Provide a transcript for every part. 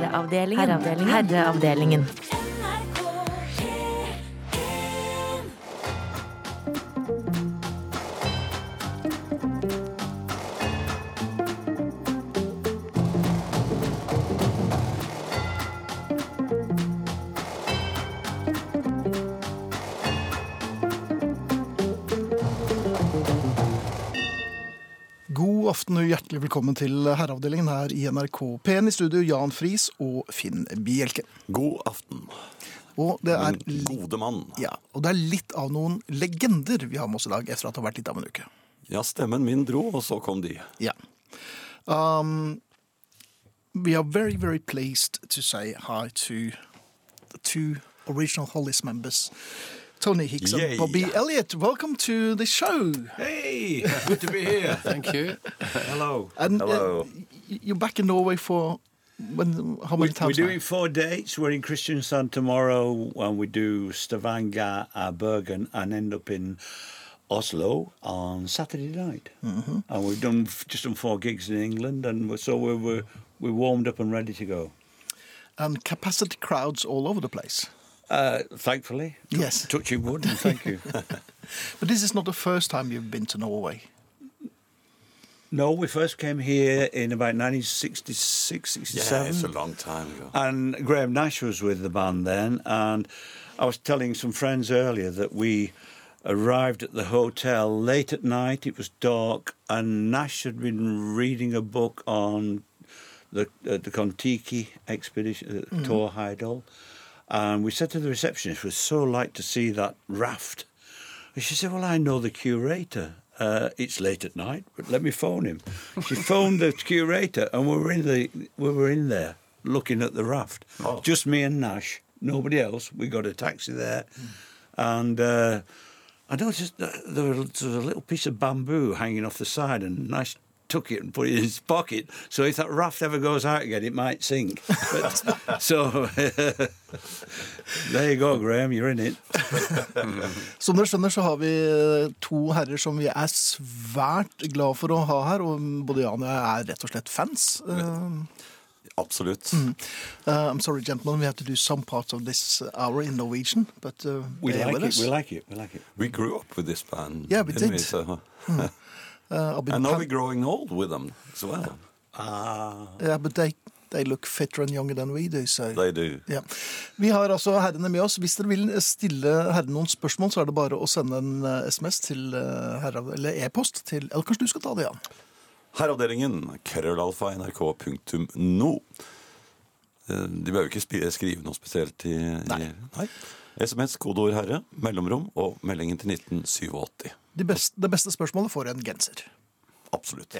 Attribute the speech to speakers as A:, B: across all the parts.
A: Herreavdelingen. Herreavdelingen.
B: God aften og hjertelig velkommen til herreavdelingen her i NRK P1 i studio, Jan Friis og Finn Bjelke.
C: God aften,
B: Og det er,
C: min gode mann.
B: ja, og det er litt av noen legender vi har med oss i dag, etter at det har vært litt av en uke.
C: Ja, stemmen min dro, og så kom de.
B: Ja. Um, we are very, very pleased to say hi to the two original Hollis members, Tony Hicks and
C: Yay.
B: Bobby Elliott. Welcome to the show.
D: Hey, good to be here.
E: Thank you.
D: Hello.
B: And uh,
C: Hello.
B: y- you're back in Norway for when, how
D: We,
B: many times?
D: we're
B: now?
D: doing four dates. We're in Kristiansand tomorrow, and we do Stavanger, uh, Bergen, and end up in Oslo on Saturday night.
B: Mm-hmm.
D: And we've done just done four gigs in England, and we're, so we're, we're we're warmed up and ready to go.
B: and capacity crowds all over the place.
D: Uh, thankfully,
B: Yes.
D: touching wood, and thank you.
B: But this is not the first time you've been to Norway.
D: no, we first came here in about 1966, 67.
C: Yeah,
D: 67.
C: it's a long time ago.
D: And Graham Nash was with the band then, and I was telling some friends earlier that we arrived at the hotel late at night. It was dark, and Nash had been reading a book on the uh, the Kontiki expedition, uh, Tor Heidel, and we said to the receptionist, "We'd so like to see that raft." And she said, "Well, I know the curator." Uh, it's late at night, but let me phone him. She phoned the curator, and we were in the we were in there looking at the raft.
C: Oh.
D: Just me and Nash, nobody else. We got a taxi there, and uh, I noticed there was a little piece of bamboo hanging off the side, and Nash took it and put it in his pocket. So if that raft ever goes out again, it might sink. But, so there you go, Graham. You're in it.
B: Som dere skjønner, så har vi eh, to herrer som vi er svært glad for å ha her. Og både Jan og jeg er rett og slett fans. Uh,
C: Absolutt.
B: uh, I'm sorry, gentlemen, we have to do some parts of this hour in Norwegian. But uh,
D: We like it. We like it. We like it.
C: We grew up with this band.
B: Yeah, we did.
C: We, So-
B: Uh,
C: and now we're growing old with them as well.
D: Ah.
B: yeah, but they, they look fitter and younger than we do. So.
C: They do.
B: Yeah. Vi har altså herrene med oss. Hvis dere vil stille herrene noen spørsmål, så er det bare å sende en eh, SMS til eh, herre, eller e-post til Eller kanskje du skal ta det, Jan?
C: Herreavdelingen, krøllalfa, nrk.no. Eh, De behøver ikke skrive noe spesielt i,
B: Nei.
C: Nei. SMS, kodeord 'herre', mellomrom og meldingen til 1987.
B: De beste, det beste spørsmålet får en genser.
C: Absolutt.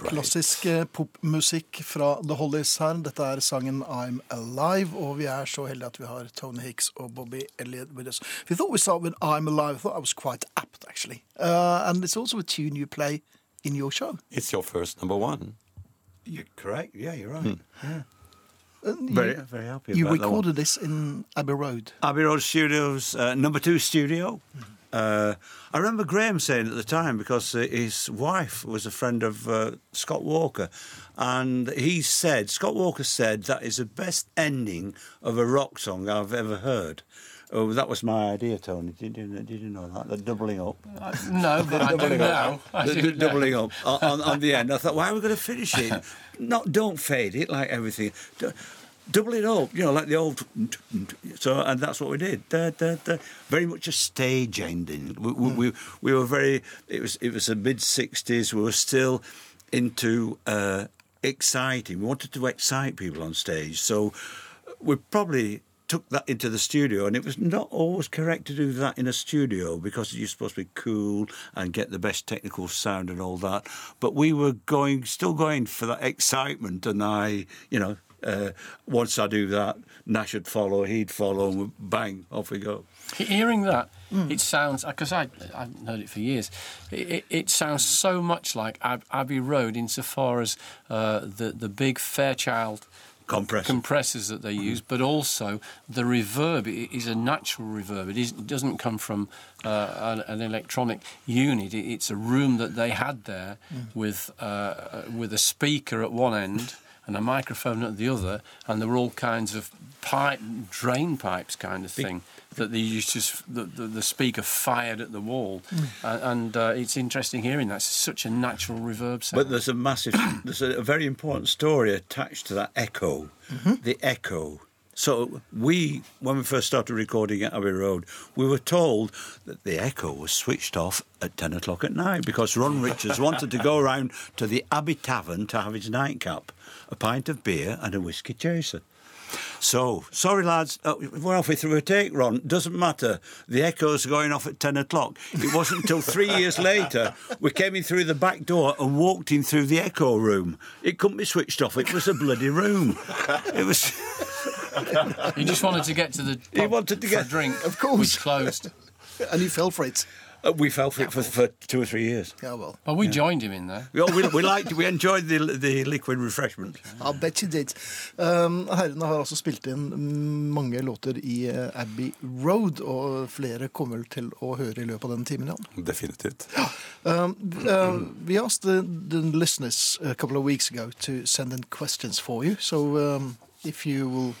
C: Great.
B: Klassisk eh, popmusikk fra The Hollies her. Dette er sangen I'm Alive, og vi er så heldige at vi har Tony Hicks og Bobby Elliot with us. We thought we started with I'm Alive. I thought I was quite apt, actually. Uh, and it's also a tune you play in your show.
C: It's your first number one.
D: You're correct. Yeah, you're right. Yeah.
B: Uh, you-
D: Very, very happy
B: You
D: about that
B: recorded this in Abbey Road.
D: Abbey Road Studios, uh, number two studio. Uh, I remember Graham saying at the time because uh, his wife was a friend of uh, Scott Walker, and he said Scott Walker said that is the best ending of a rock song I've ever heard. Oh, that was my idea, Tony. Did you, did you know that? The doubling up.
E: Uh, no, but I do
D: Doubling
E: now.
D: up.
E: I
D: The-
E: do
D: doubling up on, on, on the end. I thought, why are we going to finish it? Not, don't fade it like everything. Double it up, you know, like the old. So, and that's what we did. Da, da, da. Very much a stage ending. We, we, we, we were very. It was it was the mid '60s. We were still into uh, exciting. We wanted to excite people on stage, so we probably took that into the studio and it was not always correct to do that in a studio because you're supposed to be cool and get the best technical sound and all that but we were going still going for that excitement and i you know uh, once i do that nash would follow he'd follow and bang off we go
E: Hearing that, it sounds because I I've heard it for years. It, it, it sounds so much like Ab- Abbey Road insofar as uh, the the big Fairchild
D: Compressor.
E: compressors that they use, but also the reverb is a natural reverb. It, is, it doesn't come from uh, an, an electronic unit. It, it's a room that they had there with uh, uh, with a speaker at one end and a microphone at the other, and there were all kinds of pipe, drain pipes kind of thing that they used to the, the, the speaker fired at the wall, A- and uh, it's interesting hearing that. It's such a natural reverb sound.
D: But there's a massive, there's a, a very important story attached to that echo, mm-hmm. the echo. So we, when we first started recording at Abbey Road, we were told that the echo was switched off at ten o'clock at night because Ron Richards wanted to go around to the Abbey Tavern to have his nightcap, a pint of beer and a whiskey chaser. So, sorry lads, uh, we're halfway through a take, Ron. Doesn't matter. The echo's going off at 10 o'clock. It wasn't until three years later we came in through the back door and walked in through the echo room. It couldn't be switched off. It was a bloody room. It was.
E: he just wanted to get to the
D: He wanted to
E: for
D: get-
E: a drink,
B: Of course.
E: which closed.
B: And you fell for it.
D: Uh, we fell for it for, for two or three years.
B: Yeah,
E: well. But we joined him in there.
D: We, we, we liked We enjoyed the, the liquid refreshment.
B: I bet you did. Um, herrene har altså spilt inn mm, mange låter i eh, Abbey Road, og flere kommer til å høre i løpet av den timen. Jan.
C: Definitivt.
B: Um, uh, we asked the, the listeners a couple of weeks ago to send in questions for you. So um, if you will,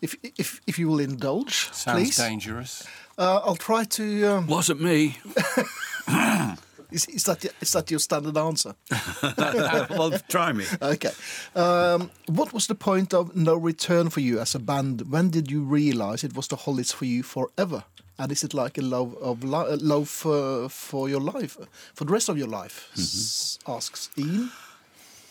B: if if if you will indulge,
E: Sounds
B: please.
E: dangerous.
B: Uh, I'll try to. Um,
D: Wasn't me.
B: is, is that is that your standard answer?
D: well, try me.
B: Okay. Um, what was the point of no return for you as a band? When did you realize it was the Hollies for you forever? And is it like a love of love for, for your life, for the rest of your life? S- asks Ian.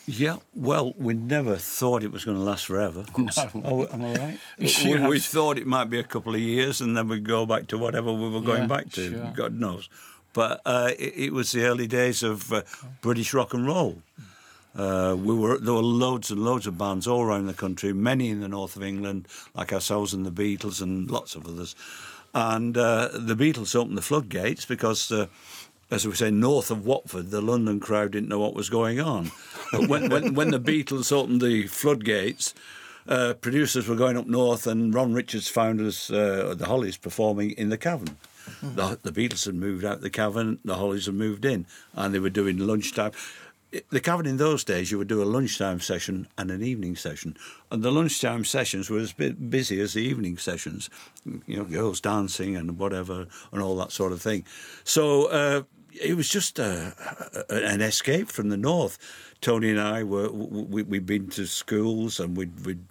D: Yeah, well, we never thought it was going to last forever.
E: No.
D: Oh, am I right? we,
E: Sure.
D: we thought it might be a couple of years and then we'd go back to whatever we were going
E: Yeah,
D: back to,
E: sure.
D: God knows. But uh, it, it was the early days of uh, British rock and roll. Uh, we were there were loads and loads of bands all around the country, many in the north of England, like ourselves and the Beatles and lots of others. And uh, the Beatles opened the floodgates because, uh, as we say, north of Watford, the London crowd didn't know what was going on. But when, when, when the Beatles opened the floodgates, uh, producers were going up north, and Ron Richards found us, uh, the Hollies, performing in the cavern. The, the Beatles had moved out the cavern, the Hollies had moved in, and they were doing lunchtime. The cavern in those days, you would do a lunchtime session and an evening session, and the lunchtime sessions were as busy as the evening sessions. You know, girls dancing and whatever, and all that sort of thing. So uh, it was just a, a, an escape from the north. Tony and I were we, we'd been to schools and we'd we'd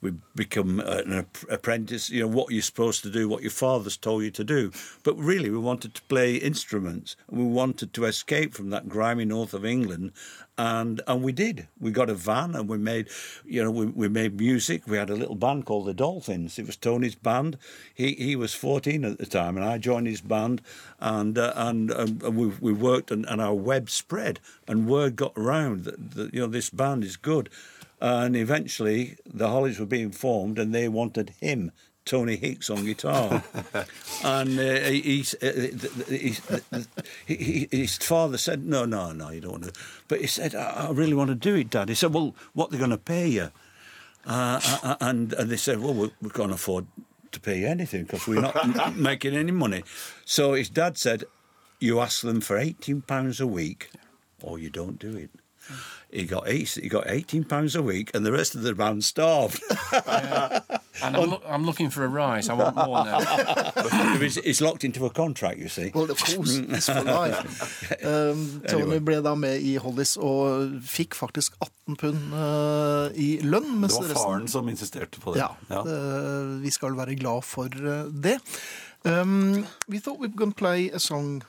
D: we'd become an apprentice. You know what you're supposed to do, what your fathers told you to do. But really, we wanted to play instruments. We wanted to escape from that grimy north of England, and and we did. We got a van and we made, you know, we, we made music. We had a little band called the Dolphins. It was Tony's band. He he was 14 at the time, and I joined his band, and uh, and, and we we worked, and, and our web spread, and word got around that, that you know this band is good. And eventually, the Hollies were being formed, and they wanted him, Tony Hicks, on guitar. and uh, he, he's, uh, he's, he, he, his father said, "No, no, no, you don't want to." But he said, "I, I really want to do it, Dad." He said, "Well, what they're they going to pay you?" Uh, uh, and, and they said, "Well, we, we can't afford to pay you anything because we're not making any money." So his dad said, "You ask them for eighteen pounds a week, or you don't do it." He got eight, he got eighteen pounds a week, and the rest of the band starved.
E: And I'm, lo- I'm looking for a rise. I want more now.
D: it's, it's, locked into a contract, you see.
B: Well, of course, it's for life. Um, Tony
D: Anyway.
B: ble da med i Hollies og fikk faktisk 18 pund uh, i lønn.
C: Det var
B: resten-
C: faren som insisterte på det.
B: Ja, eh, vi skal være glad for uh, det. Um, we thought we were going to play a song,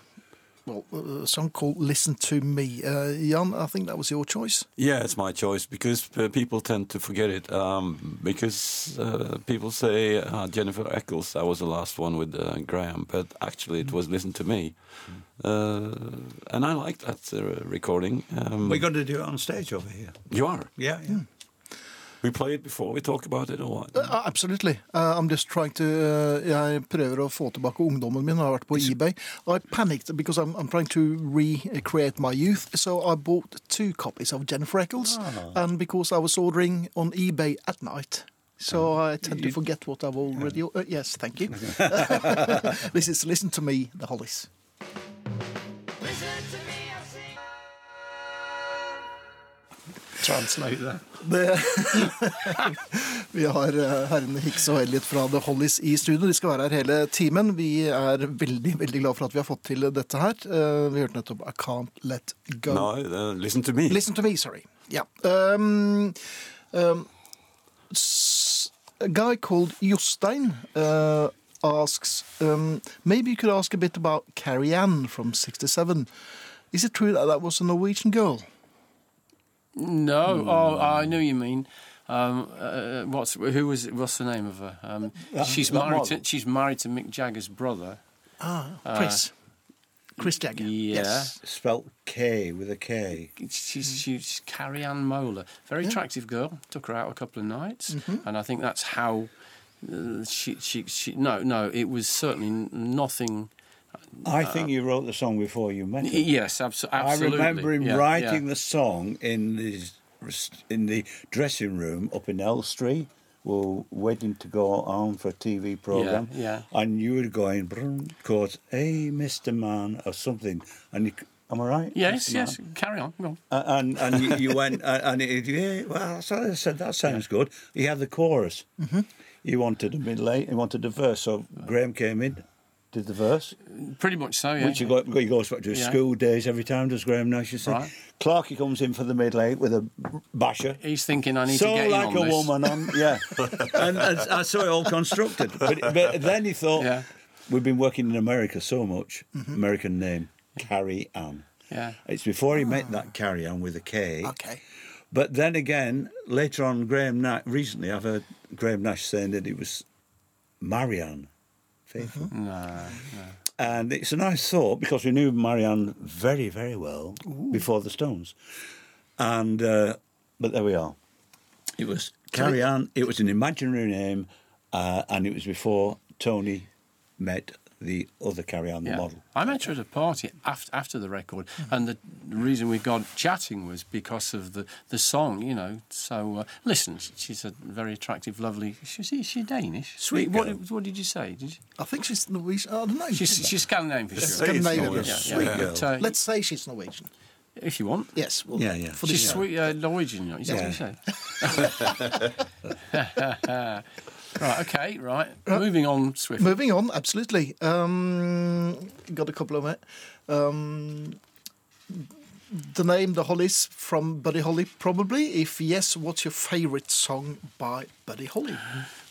B: well, a song called "Listen to Me." Uh, Jan, I think that was your choice.
C: Yeah, it's my choice because uh, people tend to forget it. Um, because uh, people say uh, Jennifer Eccles, I was the last one with uh, Graham, but actually it was Listen to Me. Uh, and I like that uh, recording. Um,
D: We're going to do it on stage over here.
C: you are?
D: Yeah, yeah.
C: We play it before we talk about it, or what?
B: Uh, absolutely. Uh, I'm just trying to uh, Jeg prøver å få tilbake ungdommen min. Jeg har vært på eBay. I panicked because I'm, I'm trying to recreate my youth. So I bought two copies of Jennifer Eccles. And because I was ordering on eBay at night. So I tend to forget what I've already. Uh, yes, thank you. this is Listen to Me, The Hollies.
E: Translate that.
B: Det, vi har eh, herrene Hicks og Elliot fra The Hollies i studio. De skal være her hele timen. Vi er veldig veldig glad for at vi har fått til dette her. Eh, Vi hørte nettopp I Can't Let Go.
C: No, listen to me.
B: Listen to me, sorry. Ja. Um, um, a guy called Jostein uh, asks, um, maybe you could ask a bit about Carrie Ann from 67. Is it true that that was a Norwegian girl?
E: No, oh, I know you mean. Um, uh, what's who was what's the name of her? Um, she's married to she's married to Mick Jagger's brother.
B: Ah, Chris. Chris Jagger.
E: yeah.
B: Yes.
D: Spelt K with a K.
E: She's, she's Carrie Ann Moeller, very attractive girl. Took her out a couple of nights, and I think that's how uh, she, she she no no it was certainly nothing.
D: I think you wrote the song before you met him.
E: Yes, abso- absolutely.
D: I remember him
E: Yeah,
D: writing
E: yeah.
D: the song in the in the dressing room up in Elstree. We were waiting to go on for a TV program.
E: yeah. yeah.
D: And you were going, quote, "Hey, Mister Man" or something. And you, am I right?
E: Yes,
D: Mr.
E: yes. Carry on. Go on.
D: Uh, and and you, you went uh, and it, yeah, well, so I said that sounds good. He had the chorus. Mm-hmm. He wanted a middle eight. He wanted a verse. So Graham came in, did the verse,
E: Pretty much so. Yeah.
D: which he, got, he goes back to his
E: Yeah.
D: school days every time. Does Graham Nash? You say?
E: Right.
D: Clarkey comes in for the middle eight with a basher.
E: He's thinking I need
D: So
E: to get
D: like
E: in on
D: a
E: this.
D: woman, on yeah, and, and I saw it all constructed. But, but then he thought,
E: Yeah.
D: we've been working in America so much. Mm-hmm. American name, Carrie Ann.
E: Yeah.
D: It's before he met ah. that Carrie Ann with a K.
B: Okay.
D: But then again, later on, Graham Nash, recently I've heard Graham Nash saying that it was Marianne mm-hmm. Faithful.
E: No, no.
D: And it's a nice thought because we knew Marianne very, very well before the Stones. And, uh, but there we are. It was Carrie Ann, it was an imaginary name, uh, and it was before Tony met the other carry on the
E: Yeah.
D: model.
E: I met her at a party after, after the record, and the reason we got chatting was because of the, the song, you know. So, uh, listen, she's a very attractive, lovely. She's, is she Danish?
D: Sweet
E: What,
D: girl.
E: what did you say? Did you,
B: I think she's Norwegian. I don't know.
E: she's, she's Scandinavian for sure.
B: Scandinavian.
E: Yeah,
B: Yeah,
E: yeah,
D: Sweet
E: yeah.
D: girl.
E: But, uh,
B: Let's say she's Norwegian.
E: if you want.
B: Yes. Well,
D: Yeah, yeah.
B: For
E: She's
B: this,
E: sweet, uh, Norwegian, is that what you say? right, okay, right. Moving on swiftly.
B: Moving on, absolutely. Um, got a couple of it. Um, the name The Hollies from Buddy Holly, probably. If yes, what's your favourite song by Buddy Holly?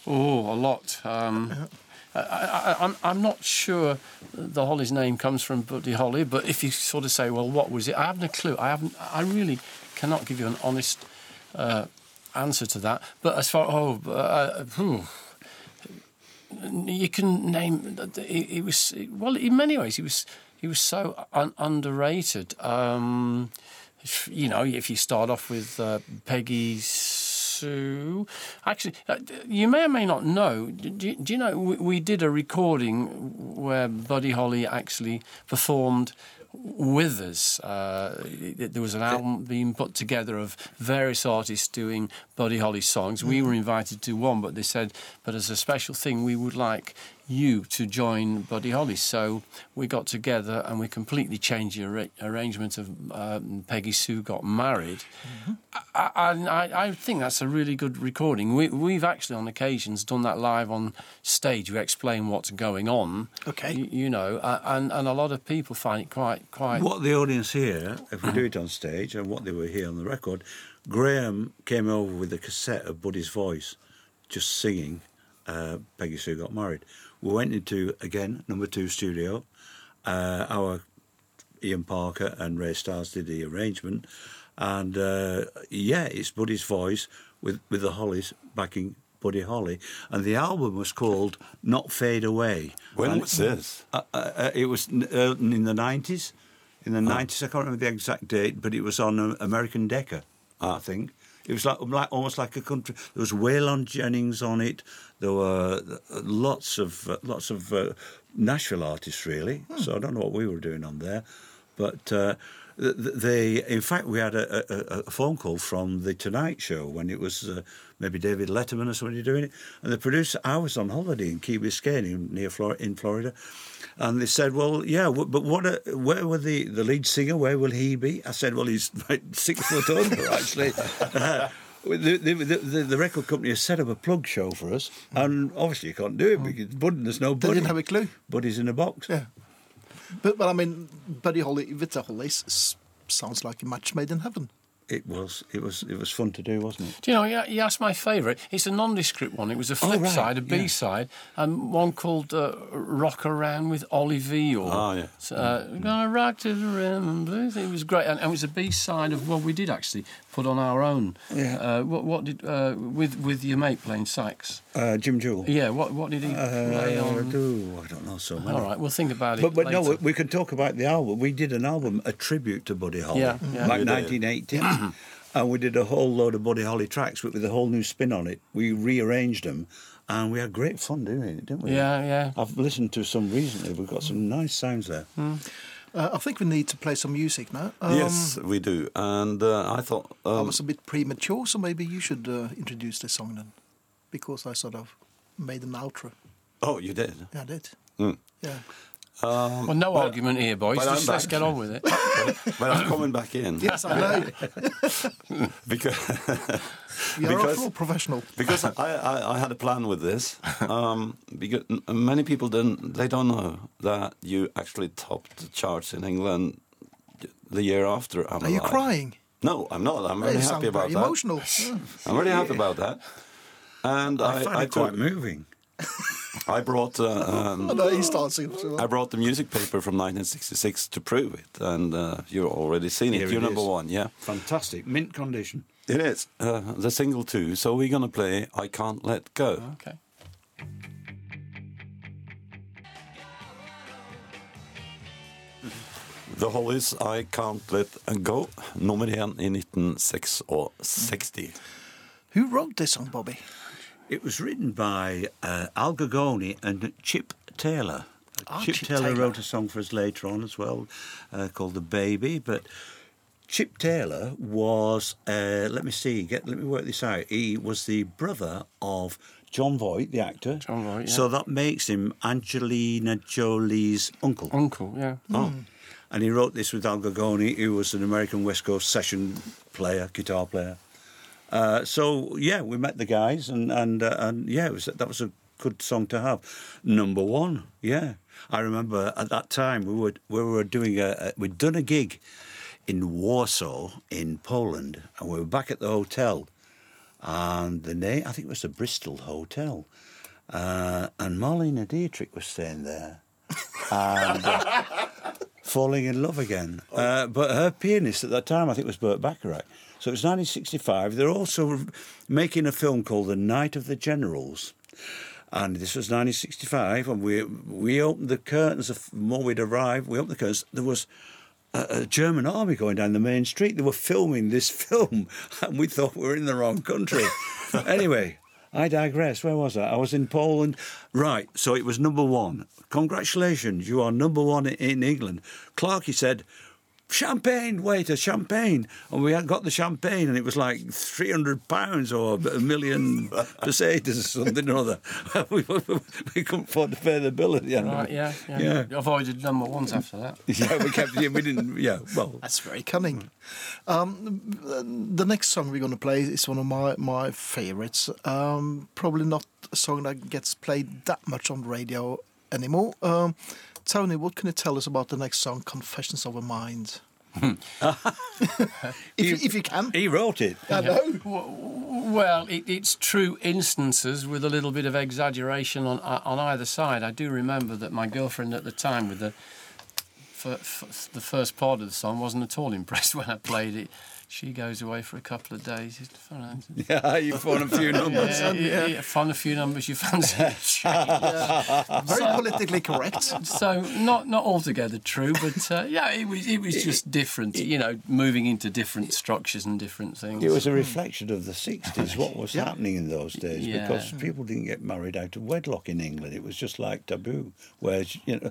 E: Oh, a lot. Um, I, I, I'm, I'm not sure the Hollies name comes from Buddy Holly, but if you sort of say, well, what was it? I haven't a clue. I haven't. I really cannot give you an honest uh, answer to that. But as far oh, uh, phew, you can name. It, was well in many ways. He was he was so un- underrated. Um, you know, if you start off with uh, Peggy Sue, actually, uh, you may or may not know. Do, you- do you know we, we did a recording where Buddy Holly actually performed with us. Uh, there was an album being put together of various artists doing Buddy Holly songs. We were invited to one, but they said, but as a special thing, we would like you to join Buddy Holly. So we got together and we completely changed the arra- arrangement of um, Peggy Sue got married. I, I, I- I think that's a really good recording. We, we've actually, on occasions, done that live on stage. We explain what's going on.
B: Okay.
E: You, you know, uh, and and a lot of people find it quite quite.
D: What the audience hear, if we do it on stage, and what they were here on the record, Graham came over with a cassette of Buddy's voice, just singing uh, Peggy Sue Got Married. We went into, again, number two studio. Uh, our Ian Parker and Ray Stars did the arrangement. And uh, yeah, it's Buddy's voice with, with the Hollies backing Buddy Holly. And the album was called Not Fade Away.
C: When was this?
D: uh, uh, uh, it was uh, in the nineties. In the nineties, I can't remember the exact date, but it was on uh, American Decca, I think. It was like, like almost like a country. There was Waylon Jennings on it. There were uh, lots of uh, lots of uh, Nashville artists, really. So I don't know what we were doing on there, but. Uh, th- th- they, in fact, we had a, a, a phone call from the Tonight Show when it was uh, maybe David Letterman or somebody doing it, and the producer. I was on holiday in Key Biscayne near Flor- in Florida, and they said, "Well, yeah, but what? uh where will the the lead singer? Where will he be?" I said, "Well, he's like six foot under, actually." Uh, the, the, the, the record company has set up a plug show for us, and obviously you can't do it because Bud, there's no Buddy.
B: They
D: Buddy.
B: didn't have a clue.
D: Buddy's in a box.
B: Yeah. But, but I mean, Buddy Holly with the Hollies sounds like a match made in heaven
D: it was it was it was fun to do, wasn't it?
E: Do you know? Yeah, he asked my favourite. It's a nondescript one. It was a oh, flip
D: oh, right.
E: side, a B
D: yeah.
E: side, and one called uh, "Rock Around" with Olivia. Or, oh
C: ah, yeah.
E: Uh, mm-hmm. Gonna rock to the rim and blues. It was great, and, and it was a B side of what well, we did actually put on our own.
D: Yeah.
E: Uh, what, what, did uh, with with your mate playing sax?
D: Uh, Jim Jewell.
E: Yeah. What what did he
D: uh, play
E: on?
D: Do, I don't know so many.
E: All right, we'll think about it.
D: But, but
E: later.
D: no, we, we can talk about the album. We did an album a tribute to Buddy Holly,
E: yeah, yeah.
D: like 1980. And we did a whole load of Buddy Holly tracks, but with a whole new spin on it. We rearranged them, and we had great fun doing it, didn't we?
E: Yeah, yeah.
D: I've listened to some recently. We've got some nice sounds there. Mm.
B: Uh, I think we need to play some music now. Um,
C: yes, we do. And uh, I thought. Um, I
B: was a bit premature, so maybe you should uh, introduce this song then, because I sort of made an outro.
C: Oh, you did?
B: Yeah, I did.
C: Mm.
B: Yeah.
C: Um,
E: Well, no
C: but-
E: argument here, boys. Just let's get on with it.
C: But I'm coming back in
B: Yes, I know.
C: because
B: We are
C: Because-
B: all professional.
C: because I, I, I had a plan with this. Um, because many people don't they don't know that you actually topped the charts in England the year after. I'm
B: Are you crying?
C: No, I'm not. I'm
B: You
C: very happy about
B: very
C: that.
B: emotional.
C: I'm very happy about that. And
D: I,
C: I,
D: find
C: I,
D: it quite moving.
C: I brought uh, um,
B: I he starts.
C: I brought the music paper from 1966 to prove it, and uh, you've already seen
D: Here
C: it.
D: it
C: You're number
D: is.
C: one, yeah.
D: Fantastic, mint condition.
C: It is uh, the single two. So we're gonna play "I Can't Let Go."
E: Okay.
C: The Hollies I Can't Let Go, nummer én i 1966.
B: Who wrote this song, Bobby?
D: It was written by uh, Al Gagoni and Chip Taylor.
B: Ah,
D: Chip,
B: Chip
D: Taylor,
B: Taylor.
D: wrote a song for us later on as well, uh, called "The Baby." But Chip Taylor was, uh, let me see, get let me work this out. He was the brother of John Voight, the actor.
E: John Voight, yeah.
D: So that makes him Angelina Jolie's uncle.
E: Uncle, yeah.
D: Oh. And he wrote this with Al Gagoni, who was an American West Coast session player, guitar player. Uh, so yeah, we met the guys, and and uh, and yeah, it was, that was a good song to have. Number one, yeah. I remember at that time we were we were doing a, a we'd done a gig in Warsaw in Poland, and we were back at the hotel, and the name I think it was the Bristol Hotel, uh, and Marlena Dietrich was staying there. and uh, falling in love again. Uh, but her pianist at that time, I think, was Burt Bacharach. So it was 1965. They're also making a film called The Night of the Generals. And this was 1965, and we we opened the curtains the moment we'd arrived. We opened the curtains. There was a, German army going down the main street. They were filming this film, and we thought we were in the wrong country. anyway, I digress. Where was I? I was in Poland. Right, so it was number one. Congratulations, you are number one in- England. Clarky said, Champagne, waiter, champagne. And we had got the champagne, and it was like £300 or a million pesetas or something or other. we, we couldn't afford to pay the bill at the end. of
E: Right,
D: it.
E: yeah, yeah.
D: Yeah.
E: Avoided number ones after that.
D: Yeah, we kept. Yeah, we didn't. Yeah, well,
B: That's very cunning. Um, the next song we're going to play is one of my, my favorites. Um, probably not a song that gets played that much on radio anymore. Um, Tony, what can you tell us about the next song, Confessions of a Mind? Hmm. if, you, if you can.
D: he wrote it.
B: I know.
E: Well, it, it's true instances with a little bit of exaggeration on uh, on either side. I do remember that my girlfriend at the time, with the for, for the first part of the song wasn't at all impressed when I played it. She goes away for a couple of days. It's fun,
D: Yeah, you phoned a few numbers.
E: yeah, yeah, yeah, fun a few numbers you fancy.
B: Very politically correct.
E: so not not altogether true, but uh, yeah, it was it was just different. You know, moving into different structures and different things.
D: It was a reflection of the 60s, what was happening in those days,
E: Yeah.
D: because people didn't get married out of wedlock in England. It was just like taboo. Whereas, you know,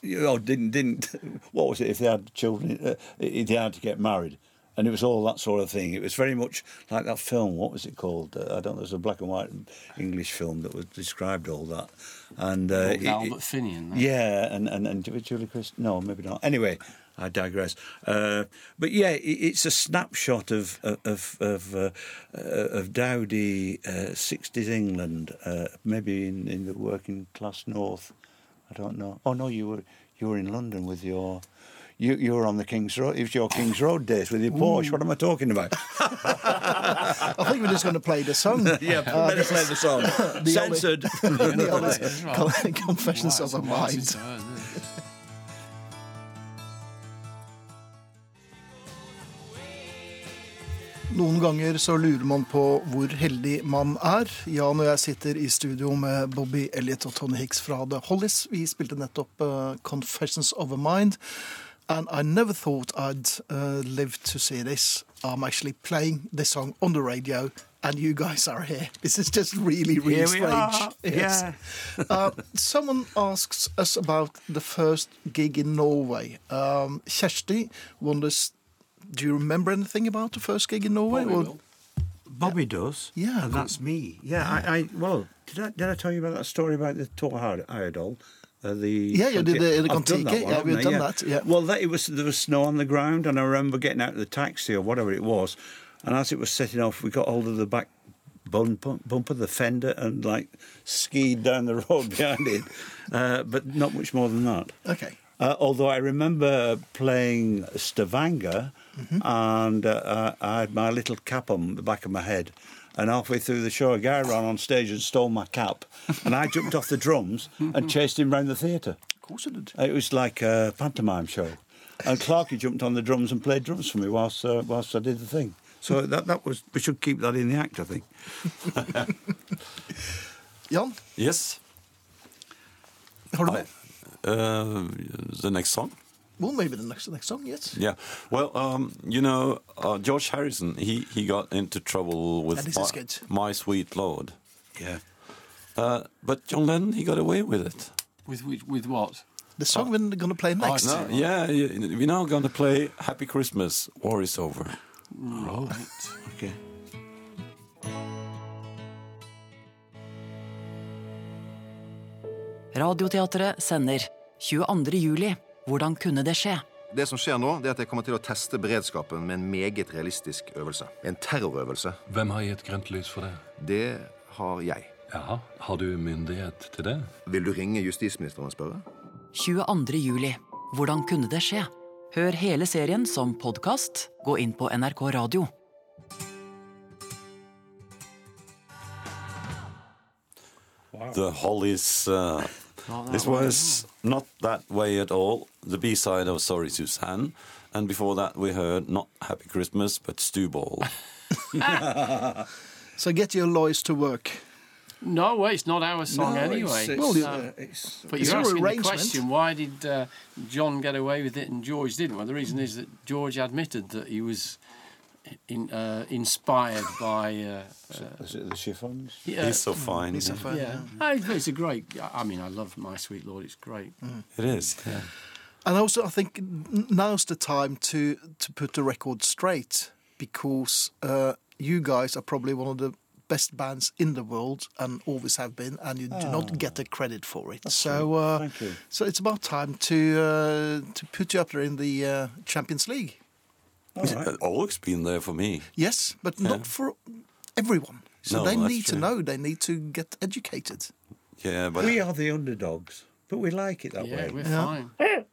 D: you know didn't, didn't, what was it, if they had children, uh, they had to get married. And it was all that sort of thing. It was very much like that film. What was it called? Uh, I don't know. Was a black and white English film that was described all that. And uh, it-
E: Albert Finian. that.
D: yeah, and and and Julie Christ. No, maybe not. Anyway, I digress. Uh, but yeah, it, it's a snapshot of of of uh, uh, of dowdy uh, '60s England, uh, maybe in, in the working class north. I don't know. Oh no, you were you were in London with your. You, you on the King's Road. If your King's Road days with your Porsche. What am I talking about?
B: I think we're just going to play the song.
D: yeah, better play the song.
B: the
D: Censored.
B: the honest
E: right.
B: confessions of a mind. Noen ganger så lurer man på hvor heldig man er. Jan og jeg sitter i studio med Bobby Elliot og Tony Hicks fra The Hollies. Vi spilte nettopp uh, 'Confessions of a Mind'. And I never thought I'd uh, live to see this. I'm actually playing this song on the radio, and you guys are here. This is just really, really
D: Here we
B: strange.
D: are.
B: Yes.
D: Yeah.
B: Uh, someone asks us about the first gig in Norway. Um, Kjersti wonders, do you remember anything about the first gig in Norway?
E: Bobby
B: Or-
E: will.
D: Bobby does.
B: Yeah,
D: and that's me. Yeah, I, I well, did I did I tell you about that story about the Tor Iredol? Uh, the
B: Yeah, you did the- the
D: done that one,
B: Yeah, we've done that, yeah.
D: Well, that, it was there was snow on the ground, and I remember getting out of the taxi or whatever it was, and as it was setting off, we got hold of the back bun, bumper, the fender, and like skied down the road behind it, uh, but not much more than that.
B: Okay.
D: Uh, although I remember playing Stavanger, and uh, I had my little cap on the back of my head. And halfway through the show, a guy ran on stage and stole my cap, and I jumped off the drums and chased him round the theatre.
B: Of course it did.
D: It was like a pantomime show, and Clarky jumped on the drums and played drums for me whilst uh, whilst I did the thing. So that that was we should keep that in the act, I think.
B: Jan,
C: Yes.
B: har du
C: I, uh, the next song.
B: Well, maybe the next next song, yes.
C: Yeah. Well, um, you know, uh, George Harrison, he, he got into trouble with my. My Sweet Lord.
D: Yeah.
C: Uh, but John Lennon, he got away with it.
E: With, with with what?
B: The song we're going to play next.
C: No, yeah, we're now going to play Happy Christmas, War is Over.
E: Right.
D: Okay.
A: Radioteatret sender 22. juli. Hvordan kunne det skje?
F: Det som skjer nå, det er at jeg kommer til å teste beredskapen med en meget realistisk øvelse. En terrorøvelse.
G: Hvem har gitt grønt lys for det?
F: Det har jeg.
G: Jaha, har du myndighet til det?
F: Vil du ringe justisministeren og spørre?
A: 22. juli. Hvordan kunne det skje? Hør hele serien som podkast. Gå inn på NRK Radio.
C: The Hollies. Uh, this was not that way at all. The B side of Sorry Suzanne. And before that, we heard not Happy Christmas, but Stew Ball.
B: So get your lawyers to work.
E: No, well, it's not our song anyway.
D: It's,
B: Well,
D: it's,
B: you-
D: uh, it's,
E: But
B: It's
E: you're asking the question: Why did uh, John get away with it and George didn't? Well, the reason is that George admitted that he was in, uh, inspired by. Uh, uh,
D: is it the chiffons?
E: yeah,
C: He's so fine.
B: It's a fun,
E: yeah, Oh, it's- it's a great. I mean, I love My Sweet Lord. It's great.
C: It is. Yeah.
B: And also, I think now's the time to to put the record straight because uh, you guys are probably one of the best bands in the world and always have been, and you do not get the credit for it. so, uh,
D: Thank you.
B: so it's about time to uh, to put you up there in the uh, Champions League.
D: All right.
C: Always been there for me.
B: Yes, but not for everyone. So
C: No,
B: they
C: that's
B: need to know. They need to get educated.
C: Yeah, but
D: We are the underdogs, but we like it that
E: Yeah,
D: way.
E: we're
B: Yeah.
E: fine.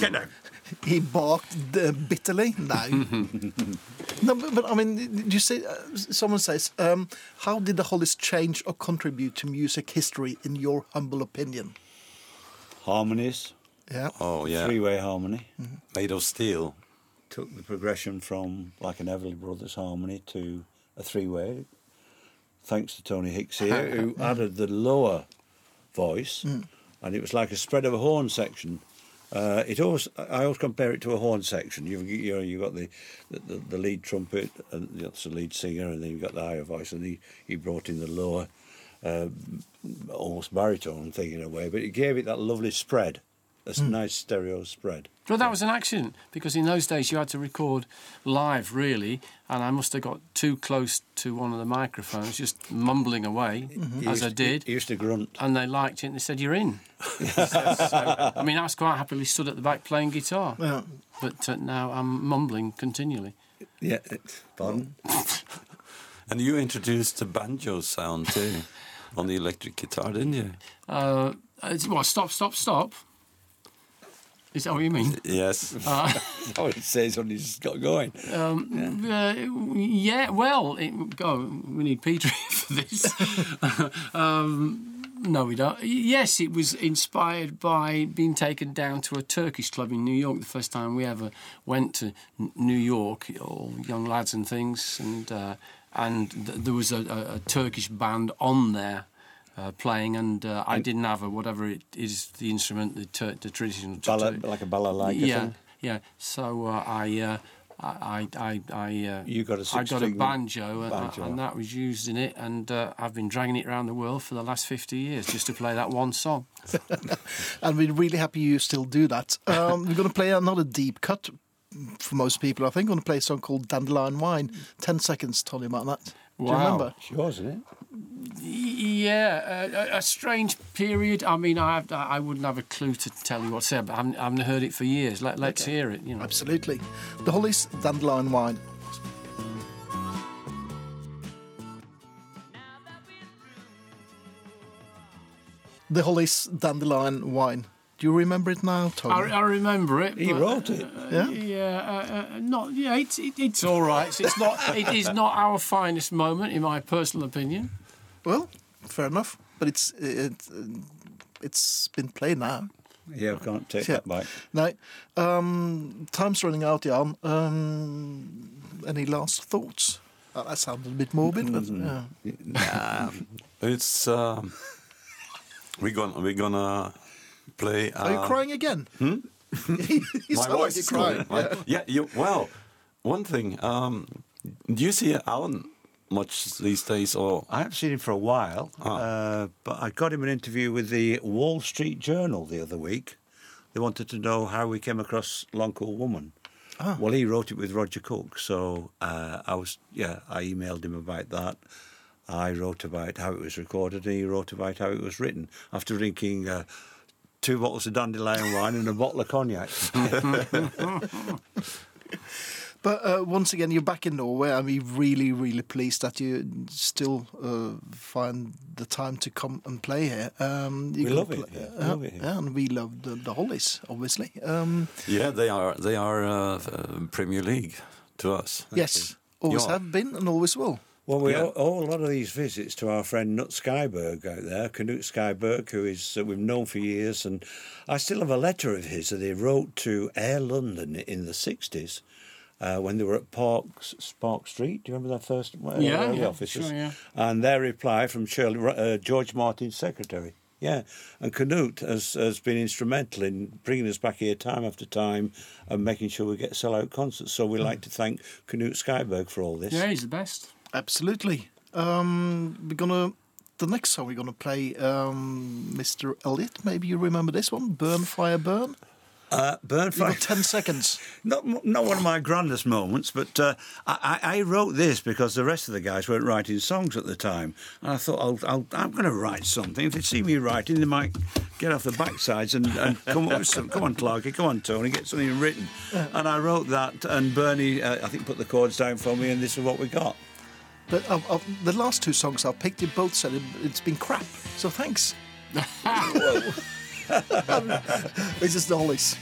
D: Get down.
B: He barked uh, bitterly. No, no, but, but I mean, did you see, Uh, someone says, um, "How did the Hollies change or contribute to music history, in your humble opinion?"
D: Harmonies,
B: Yeah.
C: Oh yeah,
D: three-way harmony.
C: made of steel.
D: Took the progression from like an Everly Brothers harmony to a three-way. Thanks to Tony Hicks here, who added the lower voice, and it was like a spread of a horn section. Uh, it always, I always compare it to a horn section. You've you know you've got the, the the lead trumpet and that's the lead singer, and then you've got the higher voice, and he, he brought in the lower, uh, almost baritone thing in a way, but it gave it that lovely spread, a s- nice stereo spread.
E: Well, that was an accident because in those days you had to record live, really, and I must have got too close to one of the microphones, just mumbling away
D: He
E: as I
D: used to-
E: did.
D: He used to grunt.
E: and they liked it and they said, You're in. so, I mean, I was quite happily stood at the back playing guitar,
B: Yeah.
E: but uh, now I'm mumbling continually.
D: Yeah, pardon.
C: And you introduced the banjo sound too on the electric guitar, didn't you?
E: Uh, it's- well, stop, stop, stop. Is that what you mean?
C: Yes.
D: That's what it says when he's got going.
E: Um, uh, yeah, well, it, we need Peter for this. um, no, we don't. Yes, it was inspired by being taken down to a Turkish club in New York the first time we ever went to New York, all young lads and things, and uh, and th- there was a, a, a Turkish band on there. Uh, playing and uh, I didn't have a whatever it is the instrument the tur- the traditional
D: Balla, like a balalaika
E: yeah,
D: thing.
E: yeah. So uh, I, uh, I, I, I, I, uh,
D: You got a
E: I got a
D: six-string
E: banjo, and, and that was used in it, and uh, I've been dragging it around the world for the last fifty years just to play that one song.
B: And we're really happy you still do that. Um, we're going to play another deep cut for most people, I think. We're going to play a song called Dandelion Wine. Ten seconds, Tony, about that. Do you remember?
D: It's yours, isn't it?
E: Yeah, a, a strange period. I mean, I, have, I wouldn't have a clue to tell you what to say, but I haven't, I haven't heard it for years. Let, let's hear it. You know.
B: Absolutely. The Hollies, Dandelion Wine. The Hollies, Dandelion Wine. Do you remember it now,
E: I,
B: Tony?
E: I remember it.
D: He
E: but,
D: wrote it.
E: uh,
B: Yeah?
E: yeah, uh, uh, not yeah. It's it, it's all right. It's not. It is not our finest moment, in my personal opinion.
B: Well, fair enough. But it's it, it's been played now.
D: Yeah, I can't take
B: Yeah.
D: that back.
B: No, um, time's running out, Jan. Um, any last thoughts? Uh, that sounded a bit morbid, but yeah.
C: It's um, we're gonna we're gonna play. Uh,
B: Are you crying again? Hmm? you
C: My
B: sound like
C: voice is
B: crying.
C: going. My- yeah. You well, one thing. Um, do you see Alan much these days, or
D: I haven't seen him for a while, uh, but I got him an interview with the Wall Street Journal the other week. They wanted to know how we came across Long Cool Woman. Well, he wrote it with Roger Cook, so uh, I was yeah. I emailed him about that. I wrote about how it was recorded, and he wrote about how it was written. After drinking uh, two bottles of dandelion wine and a bottle of cognac.
B: But uh, once again, you're back in Norway, and we're really, really pleased that you still uh, find the time to come and play here. Um, you
D: We
B: can
D: love it here.
B: Uh,
D: love it here.
B: yeah, and we love the, the Hollies, obviously. Um,
C: yeah, they are they are uh, uh, Premier League to us.
B: yes, always
C: Yeah.
B: have been and always will.
D: Well, we
C: Yeah.
D: owe, owe a lot of these visits to our friend Nut Skyberg out there, Knut Skyberg, who is uh, we've known for years, and I still have a letter of his that he wrote to Air London in the sixties. Uh, when they were at Parks Park Street, do you remember their first uh,
E: Yeah,
D: early
E: yeah,
D: offices?
E: sure, yeah.
D: And their reply from Shirley, uh, George Martin's secretary. Yeah, and Canute has, has been instrumental in bringing us back here time after time and making sure we get sell-out concerts. So we like to thank Canute Skyberg for all this.
E: Yeah, he's the best.
B: Absolutely. Um, we're gonna. The next song we're gonna play, um, Mr. Elliot. Maybe you remember this one, "Burn Fire Burn."
D: Uh, Burn
B: You've got ten seconds.
D: Not not one of my grandest moments, but uh, I, I I wrote this because the rest of the guys weren't writing songs at the time, and I thought I'll, I'll, I'm going to write something. If they see me writing, they might get off the backsides and, and come up with some. Come on, Clarky, come on, Tony, get something written. And I wrote that, and Bernie, uh, I think, put the chords down for me, and this is what we got.
B: But of, of the last two songs I've picked, you both said it, it's been crap. So thanks. This is the Hollies.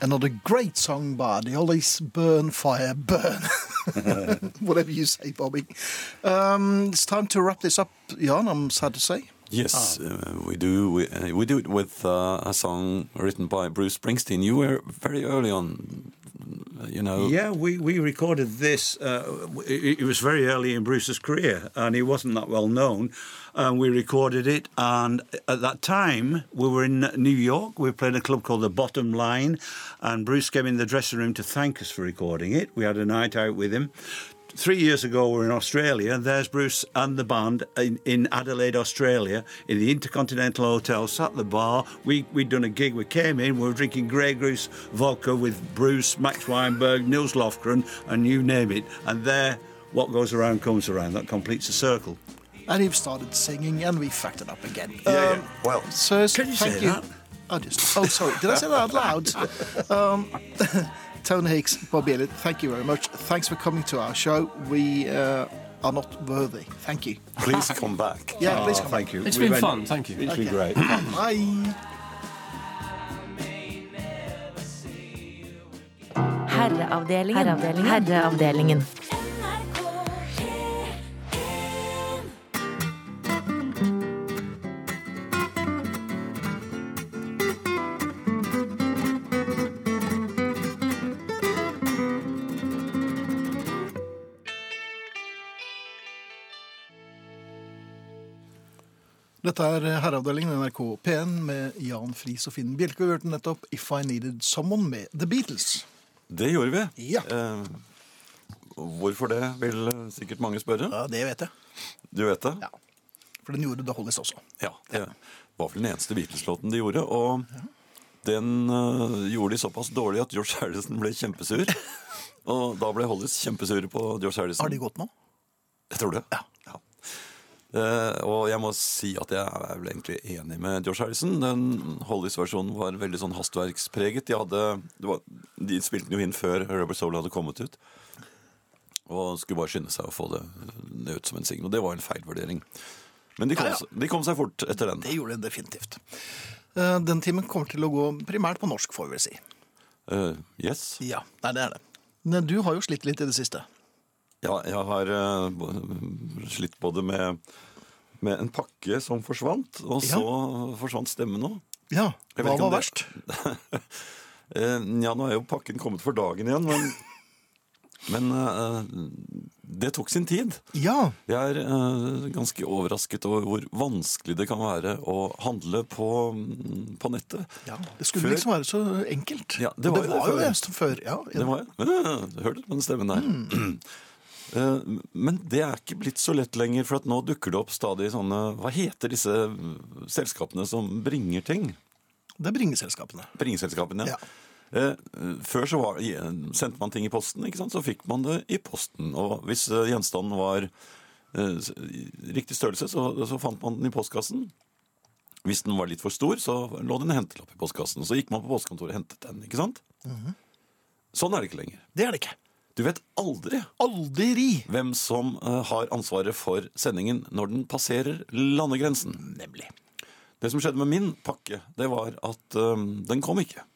B: Another great song by the Hollies, Burn, Fire, Burn. Whatever you say, Bobby. Um, it's time to wrap this up, Jan, I'm sad to say.
C: Yes, uh, we do. We, uh, we do it with uh, a song written by Bruce Springsteen. You were very early on, you know.
D: Yeah, we, we recorded this. Uh, it, it was very early in Bruce's career, and he wasn't that well known. And we recorded it, and at that time we were in New York. We were playing a club called the Bottom Line, and Bruce came in the dressing room to thank us for recording it. We had a night out with him. Three years ago, we were in Australia, and there's Bruce and the band in, in Adelaide, Australia, in the Intercontinental Hotel, sat at the bar. We, we'd done a gig, we came in, we were drinking Grey Goose vodka with Bruce, Max Weinberg, Nils Lofgren, and you name it. And there, what goes around comes around. That completes a circle.
B: And he started singing, and we fucked it up again.
D: Yeah, yeah.
B: Um,
F: Well,
B: So
D: Can you
B: thank
D: say
B: you.
D: that?
B: Oh, just, oh, sorry. Did I say that out loud? Um, Tony Hicks, Bobby Elliott, thank you very much. Thanks for coming to our show. We uh, are not worthy. Thank you.
C: Please come back.
B: Yeah, please
D: Oh,
B: come
D: thank you.
E: It's
D: We've
E: been
D: en-
E: fun, thank you.
D: It's been great.
B: Bye.
H: Herreavdelingen. Herreavdelingen.
B: Dette er Herreavdelingen NRK P1 med Jan Friis og Finn Bjelke. Vi hørte nettopp If I Needed Someone med The Beatles.
C: Det gjorde vi.
B: Ja.
C: Eh, hvorfor det, vil eh, sikkert mange spørre.
B: Ja, det vet jeg.
C: Du vet det?
B: Ja. For den gjorde The Hollies også.
C: Ja, det var vel den eneste Beatles-låten de gjorde. Og den uh, gjorde de såpass dårlig at George Harrison ble kjempesur. og da ble Hollies kjempesure på George Harrison.
B: Har de gått nå?
C: Jeg tror det. Ja. Eh, og jeg må si at jeg er vel egentlig enig med George Harrison. Den Hollys versjonen var veldig sånn hastverkspreget. De, hadde, det var, de spilte den jo inn før Rubber Soul hadde kommet ut. Og skulle bare skynde seg å få det, det ut som en singel. Og det var en feilvurdering. Men de kom,
B: Ja, ja.
C: de kom seg fort etter den.
B: Det gjorde de definitivt. Eh, Den timen kommer til å gå primært på norsk, får vi vel si.
C: Uh, yes.
B: Ja, nei, det er det. Men du har jo slitt litt i det siste.
C: Ja, jeg har uh, slitt både med, med en pakke som forsvant, og så forsvant stemmen òg.
B: Ja, hva var
C: det-
B: verst?
C: Eh, ja, nå er jo pakken kommet for dagen igjen, men, men uh, det tok sin tid.
B: Ja,
C: Jeg er uh, ganske overrasket over hvor vanskelig det kan være å handle på, mm, på nettet.
B: ja. Det skulle
C: Før-
B: liksom være så enkelt.
C: Ja, det var jo det
B: jo det før. Ja,
C: Det var jeg. Eh, Hørte du på den stemmen der? Eh, Men det er ikke blitt så lett lenger, for at nå dukker det opp stadig sånne Hva heter disse mm, selskapene som bringer ting?
B: Det er bringeselskapene.
C: Bringeselskapene, ja.
B: Ja.
C: Eh, Før så var, sendte man ting i posten, ikke sant? så fikk man det i posten. Og hvis eh, gjenstanden var eh, riktig størrelse, så, så fant man den i postkassen. Hvis den var litt for stor, så lå det en hentelapp i postkassen. Så gikk man på postkontoret og hentet den. ikke sant? Sånn er det ikke lenger.
B: Det er det ikke.
C: Du vet aldri
B: Aldri!
C: hvem som eh, har ansvaret for sendingen når den passerer landegrensen.
B: Nemlig.
C: Det som skjedde med min pakke, det var at eh, den kom ikke.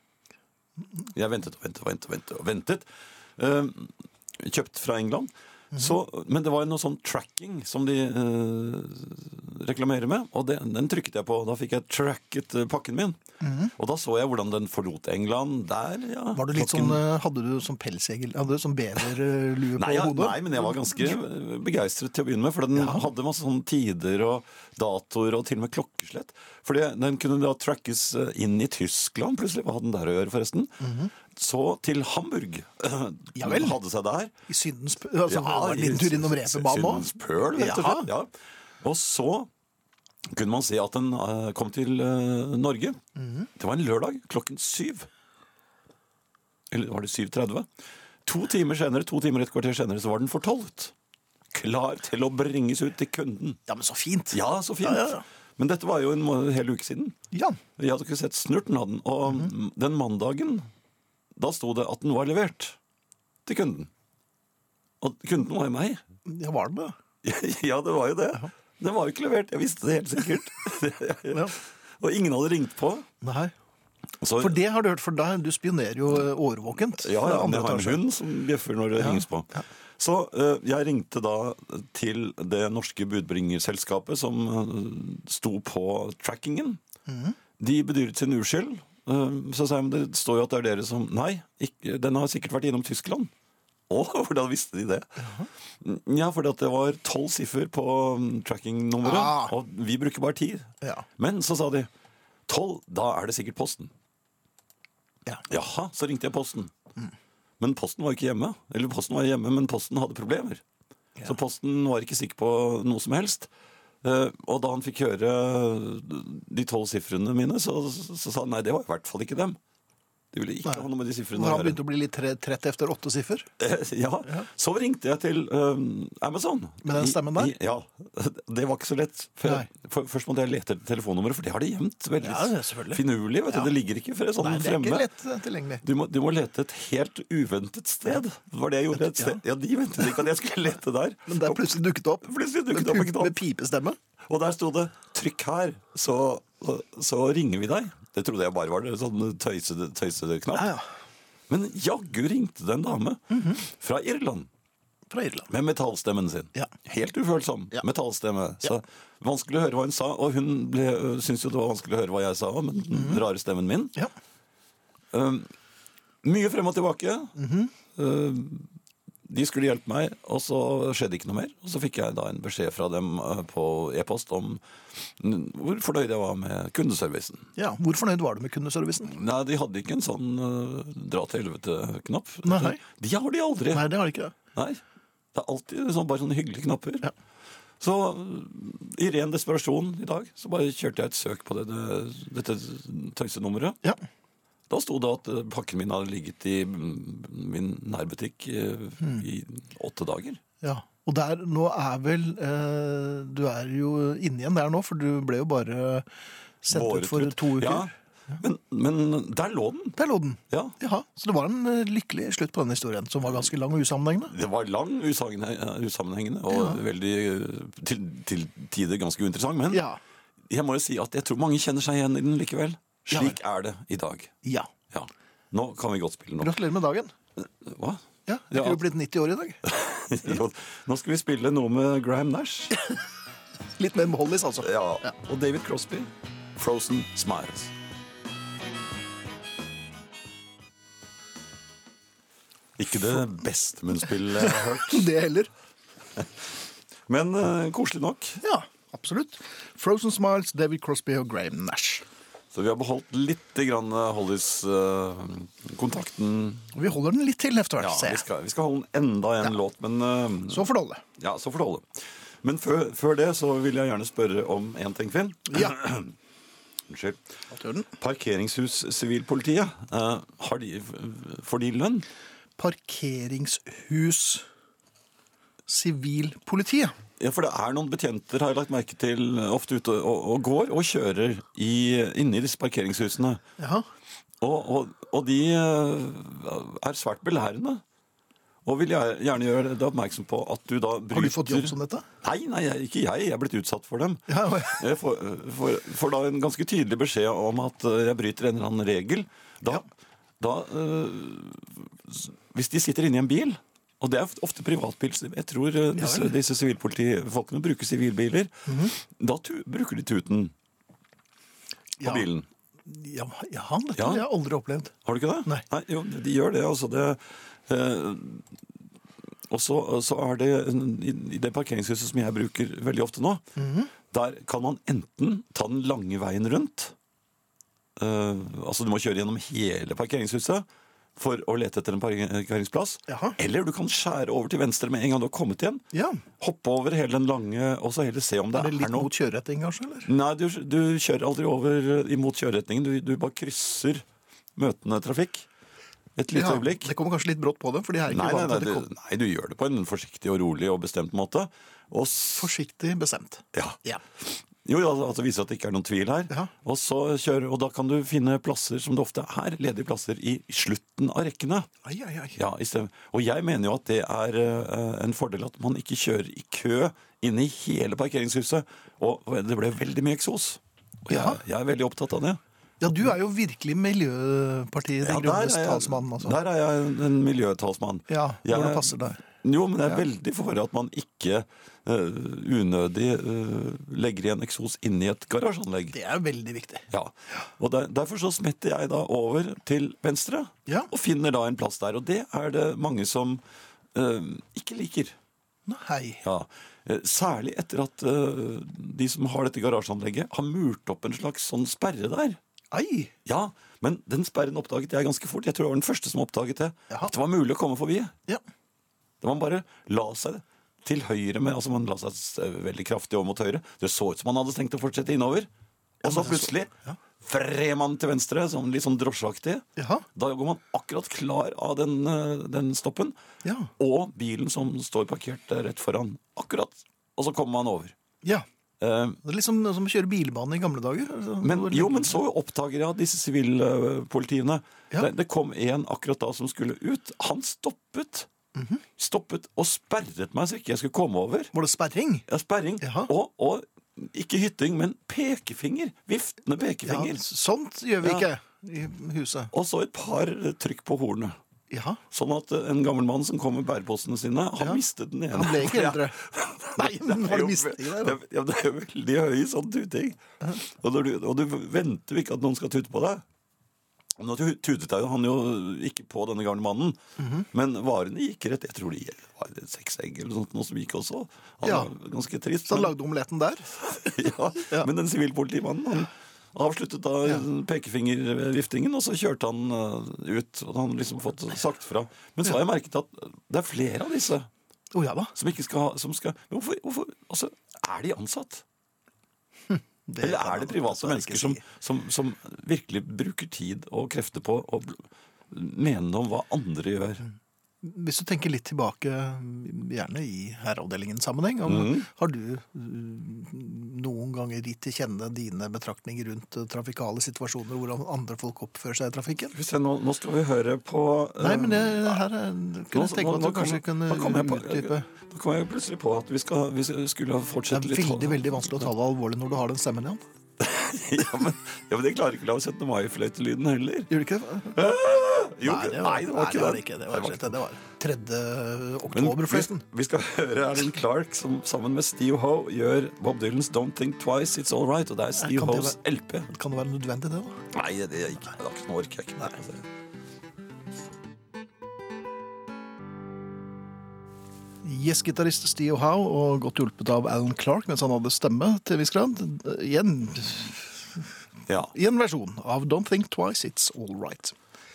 C: Jeg ventet og ventet og ventet og ventet. Eh, kjøpt fra England. Så, men det var noe sånn tracking som de eh, reklamerer med, og det, den trykket jeg på. Da fikk jeg tracket eh, pakken min. Og da så jeg hvordan den forlot England. Der, ja.
B: Var du litt
C: klokken-
B: sånn, eh, Hadde du sånn pelsegel Hadde du sånn beverlue på
C: ja,
B: hodet?
C: nei, men jeg var ganske begeistret til å begynne med. For den hadde masse sånne tider og datoer og til og med klokkeslett. For den kunne da trackes eh, inn i Tyskland plutselig. Hva hadde den der å gjøre, forresten? Så til Hamburg.
B: Ja vel.
C: Hadde seg der.
B: I syndens pøl? altså, var det en liten tur innom reperbanen òg?
C: Syndens pøl, rett og slett. Ja. Og så kunne man se at den eh, kom til eh, Norge.
B: -hmm.
C: Det var en lørdag klokken syv. Eller var det 7.30? To timer senere, to timer et kvarter senere så var den fortollet. Klar til å bringes ut til kunden.
B: Ja, men så fint.
C: Ja, så fint.
B: Ja, ja, ja.
C: Men dette var jo en hel uke siden.
B: Ja.
C: Jeg hadde ikke sett snurten av den. Og
B: Mhm.
C: den mandagen, da sto det at den var levert til kunden. Og kunden var jo meg.
B: ja, var den det?
C: Ja, det var jo det. Den var jo ikke levert. Jeg visste det helt sikkert.
B: Ja.
C: Og ingen hadde ringt på.
B: Nei.
C: Så,
B: For det har du hørt, for deg, du spionerer jo eh, årvåkent.
C: Ja, ja,
B: men
C: jeg har en hund som bjeffer når det ringes på. Så uh, jeg ringte da til det norske budbringerselskapet som uh, sto på trackingen.
B: Mm.
C: De bedyret sin uskyld. Eh, så sa jeg, men det står jo at det er dere som Nei, ikke, den har sikkert vært innom Tyskland. Å, hvordan visste de det? Ja, fordi at det var tolv siffer på mm, trackingnummeret,
B: Ah.
C: og vi bruker bare ti.
B: Ja.
C: Men så sa de tolv, da er det sikkert Posten.
B: Ja.
C: Jaha, så ringte jeg Posten. Men Posten var ikke hjemme. Eller Posten var hjemme, men Posten hadde problemer. Så Posten var ikke sikker på noe som helst. Eh, og da han fikk høre de tolv sifrene mine, så, så, sa han nei, det var i hvert fall ikke dem. De ville ikke
B: Nei.
C: ha noe med de sifrene
B: Når
C: å
B: han
C: gjøre.
B: begynte å bli litt trett efter åtte siffer.
C: Ja, så ringte jeg til um, Amazon.
B: Med den stemmen der?
C: I, ja, det var ikke så lett. For, for, først måtte jeg lete etter telefonnummeret, for det har de gjemt veldig
B: Ja,
C: finurlig. Vet du.
B: Ja.
C: Det ligger ikke for sånn
B: Nei, det er
C: fremme.
B: ikke lett eh, tilgjengelig.
C: Du må, du må lete et helt uventet sted. Det var det jeg gjorde. Et sted. Ja, De ventet ikke at jeg skulle lete der.
B: Men der plutselig dukket det opp.
C: Plutselig dukket opp
B: med pipestemme.
C: Og der sto det 'trykk her, så, så ringer vi deg'. Det trodde jeg bare var en sånn tøysede, tøysede knapp.
B: Ja, ja.
C: Men jaggu ringte det en dame fra Irland.
B: Fra Irland.
C: Med metallstemmen sin.
B: Ja.
C: Helt ufølsom metallstemme. Så Vanskelig å høre hva hun sa, og hun ble, øh, syntes jo det var vanskelig å høre hva jeg sa, med den rare stemmen min.
B: Ja.
C: Um, mye frem og tilbake.
B: Mhm.
C: Um, de skulle hjelpe meg, og så skjedde ikke noe mer. Og så fikk jeg da en beskjed fra dem uh, på e-post om hvor fornøyd jeg var med kundeservicen.
B: ja. Hvor fornøyd var du med kundeservicen?
C: Nei, de hadde ikke en sånn uh, dra til helvete-knapp.
B: Nei.
C: De har de aldri.
B: Nei, det har de ikke.
C: Nei. Det er alltid sånn, bare sånne hyggelige knapper.
B: Ja.
C: Så i ren desperasjon i dag så bare kjørte jeg et søk på det, det, dette tøysenummeret.
B: Ja.
C: Da sto det at eh, pakken min hadde ligget i mm, min nærbutikk eh, i åtte dager.
B: ja. Og der, nå er vel eh, Du er jo inne igjen der nå, for du ble jo bare sendt
C: Båret
B: ut for
C: ut.
B: to uker.
C: Ja, men, men der lå den.
B: Der lå den.
C: Ja.
B: Jaha, Så det var en eh, lykkelig slutt på denne historien, som var ganske lang og usammenhengende.
C: Det var lang, usammenheng- usammenhengende og veldig eh, til, til tider ganske uinteressant. Men
B: Ja.
C: jeg må jo si at jeg tror mange kjenner seg igjen i den likevel.
B: Ja
C: Slik er det i dag.
B: Ja.
C: Ja. Nå kan vi godt spille nå.
B: Gratulerer med dagen.
C: Hva?
B: Ja, Du
C: Ja.
B: er jo blitt 90 år i dag.
C: Jo, Nå skal vi spille noe med Graham Nash.
B: Litt mer Mollis, altså.
C: Ja. Og David Crosby. Frozen Smiles. Ikke det beste munnspillet jeg har hørt,
B: Det heller.
C: men uh, koselig nok.
B: Ja, absolutt. Frozen Smiles, David Crosby og Graham Nash.
C: Så vi har beholdt litt grann Hollies-kontakten.
B: Og vi holder den litt til etter hvert,
C: ja,
B: ser
C: vi
B: jeg.
C: skal, vi skal holde den enda en
B: Ja.
C: låt, men eh,
B: Så får det holde.
C: Ja, så får det holde. Men før, før det så vil jeg gjerne spørre om én ting, Finn.
B: Ja.
C: Unnskyld.
B: Alt i orden.
C: Parkeringshus Sivilpolitiet, uh, får de lønn?
B: Parkeringshus Sivilpolitiet.
C: Ja, for det er noen betjenter, har jeg lagt merke til, ofte ute og, og går og kjører i, inne i disse parkeringshusene.
B: Ja.
C: Og, og, og de eh, er svært belærende. Og vil gjerne gjøre deg oppmerksom på at du da bryter
B: Har du fått jobb som dette?
C: Nei, nei, ikke jeg. Jeg er blitt utsatt for dem.
B: Ja, ja.
C: Jeg får, får, får da en ganske tydelig beskjed om at eh, jeg bryter en eller annen regel. Da, da øh, Hvis de sitter inne i en bil, og det er ofte privatbil Jeg tror eh, disse, disse sivilpolitifolkene bruker sivilbiler.
B: Mhm.
C: Da tu, bruker de tuten på
B: Ja.
C: bilen.
B: Ja, ja, dette
C: Ja.
B: har jeg aldri opplevd.
C: Har du ikke det?
B: Nei.
C: jo, de gjør det. Altså det eh, og så, så er det i i det parkeringshuset som jeg bruker veldig ofte nå,
B: Mhm.
C: der kan man enten ta den lange veien rundt eh, Altså du må kjøre gjennom hele parkeringshuset for å lete etter en parkeringsplass.
B: Jaha.
C: Eller du kan skjære over til venstre med en gang du har kommet igjen.
B: Ja.
C: Hoppe over hele den lange, og så heller se om det
B: Er
C: er,
B: det litt
C: noe
B: mot kjøreretning, kanskje? eller?
C: Nei, du, du kjører aldri over eh, imot kjøreretningen. Du, du bare krysser møtende trafikk. Et lite
B: Ja,
C: øyeblikk.
B: Det kommer kanskje litt brått på dem, for de er ikke
C: Nei, nei,
B: vant
C: nei,
B: til
C: du, nei, du gjør det på en forsiktig og rolig og bestemt måte. Og s-
B: forsiktig bestemt.
C: ja.
B: Ja.
C: Jo, ja, altså viser at det ikke er noen tvil her.
B: Ja.
C: Og, så kjør, og da kan du finne plasser, som det ofte er, ledige plasser, i slutten av rekkene.
B: Ai, ai, ai.
C: Ja. Og jeg mener jo at det er uh, en fordel at man ikke kjører i kø inn i hele parkeringshuset. Og det ble veldig mye eksos. Og jeg,
B: Ja.
C: jeg er veldig opptatt av det.
B: Ja, du er jo virkelig Miljøpartiet De
C: Ja,
B: Grønnes talsmann. Altså.
C: Der er jeg en, miljøtalsmann.
B: Ja,
C: Jeg-
B: passer det.
C: Jo, men jeg er veldig for at man ikke unødig eh, legger igjen eksos inni et garasjeanlegg.
B: Det er veldig viktig.
C: Ja, og der, Derfor så smetter jeg da over til venstre
B: Ja.
C: og finner da en plass der. Og det er det mange som uh, ikke liker.
B: Nei.
C: Ja, eh, Særlig etter at uh, de som har dette garasjeanlegget, har murt opp en slags sånn sperre der.
B: Ei.
C: Ja, Men den sperren oppdaget jeg ganske fort. Jeg tror jeg var den første som oppdaget det.
B: Jaha.
C: At det var mulig å komme forbi.
B: Ja.
C: Da man bare la seg til høyre med Altså man la seg veldig kraftig over mot høyre. Det så ut som man hadde tenkt å fortsette innover. Og så plutselig vred man til venstre, sånn litt sånn drosjeaktig. Da går man akkurat klar av den, eh, den stoppen.
B: Ja.
C: Og bilen som står parkert eh, rett foran. Akkurat. Og så kommer man over.
B: ja.
C: Eh,
B: Det er liksom som å kjøre bilbane i gamle dager. Altså,
C: men, jo, men så oppdager jeg at disse sivilpolitiene
B: Ja.
C: det, det kom en akkurat da som skulle ut. Han stoppet.
B: Mhm.
C: Stoppet og sperret meg så ikke jeg skulle komme over.
B: Var det sperring?
C: Ja, sperring. Og, og ikke hytting, men pekefinger. Viftende
B: Ja,
C: pekefinger.
B: sånt gjør vi
C: Ja.
B: ikke i huset.
C: Og så et par trykk på hornet.
B: Ja.
C: Sånn at eh, en gammel mann som kom med bæreposene sine, han
B: Ja.
C: mistet den ene.
B: Han ble ikke eldre. Nei,
C: Det er jo-
B: mistet det?
C: det Ja, det er jo veldig høy sånn tuting. Og, du, og du venter jo ikke at noen skal tute på deg. Nå tu- tutet jeg jo han jo ikke på denne gamle mannen,
B: Mhm.
C: men varene gikk rett. Jeg tror det var seks egg eller sånt noe som gikk også. Han
B: Ja.
C: var ganske trist.
B: Så han
C: men-
B: lagde omeletten der?
C: ja,
B: Ja.
C: Men den sivilpolitimannen han avsluttet da pekefingerviftingen, og så kjørte han eh, ut. Og han liksom fått sagt fra. Men så har jeg merket at det er flere av disse
B: oh, ja da.
C: som ikke skal ha som skal, Men hvorfor, hvorfor altså, Er de ansatt?
B: Det
C: Eller er det private mennesker som, som, som virkelig bruker tid og krefter på å mene noe om hva andre gjør?
B: Hvis du tenker litt tilbake, gjerne i herreavdelingen-sammenheng, om,
C: Mhm.
B: har du mm, noen ganger gitt til kjenne dine betraktninger rundt eh, trafikale situasjoner, hvordan andre folk oppfører seg i trafikken?
C: Se, nå, nå skal vi høre på eh,
B: Nei, men det her er, kunne jeg tenke meg at du kanskje kunne
C: nå kom jeg
B: utdype.
C: Nå kom jeg plutselig på at vi, skal, vi skulle
B: Det
C: fortsette
B: er
C: litt
B: veldig, veldig vanskelig å ta det alvorlig når du har den stemmen igjen.
C: ja, men, ja, men det klarer ikke å lage 17. mai-fløytelyden heller.
B: Gjør du ikke det?
C: Jo,
B: nei, det var,
C: nei, det var ikke
B: det. Var ikke. Det var, slett det. det var 3.
C: oktober,
B: forresten.
C: vi, vi skal høre Erlend Clark som sammen med Steve Howe gjør Bob Dylans Don't Think Twice, It's All Right. Og det er Steve
B: det
C: Hoes LP.
B: Kan det være nødvendig, det? da?
C: Nei, det er ikke, det nå orker jeg ikke. Altså,
B: Yes-gitarist Steve Howe, og godt hjulpet av Alan Clark mens han hadde stemme til viss grad. I en,
C: Ja.
B: I en versjon av Don't Think Twice, It's All Right.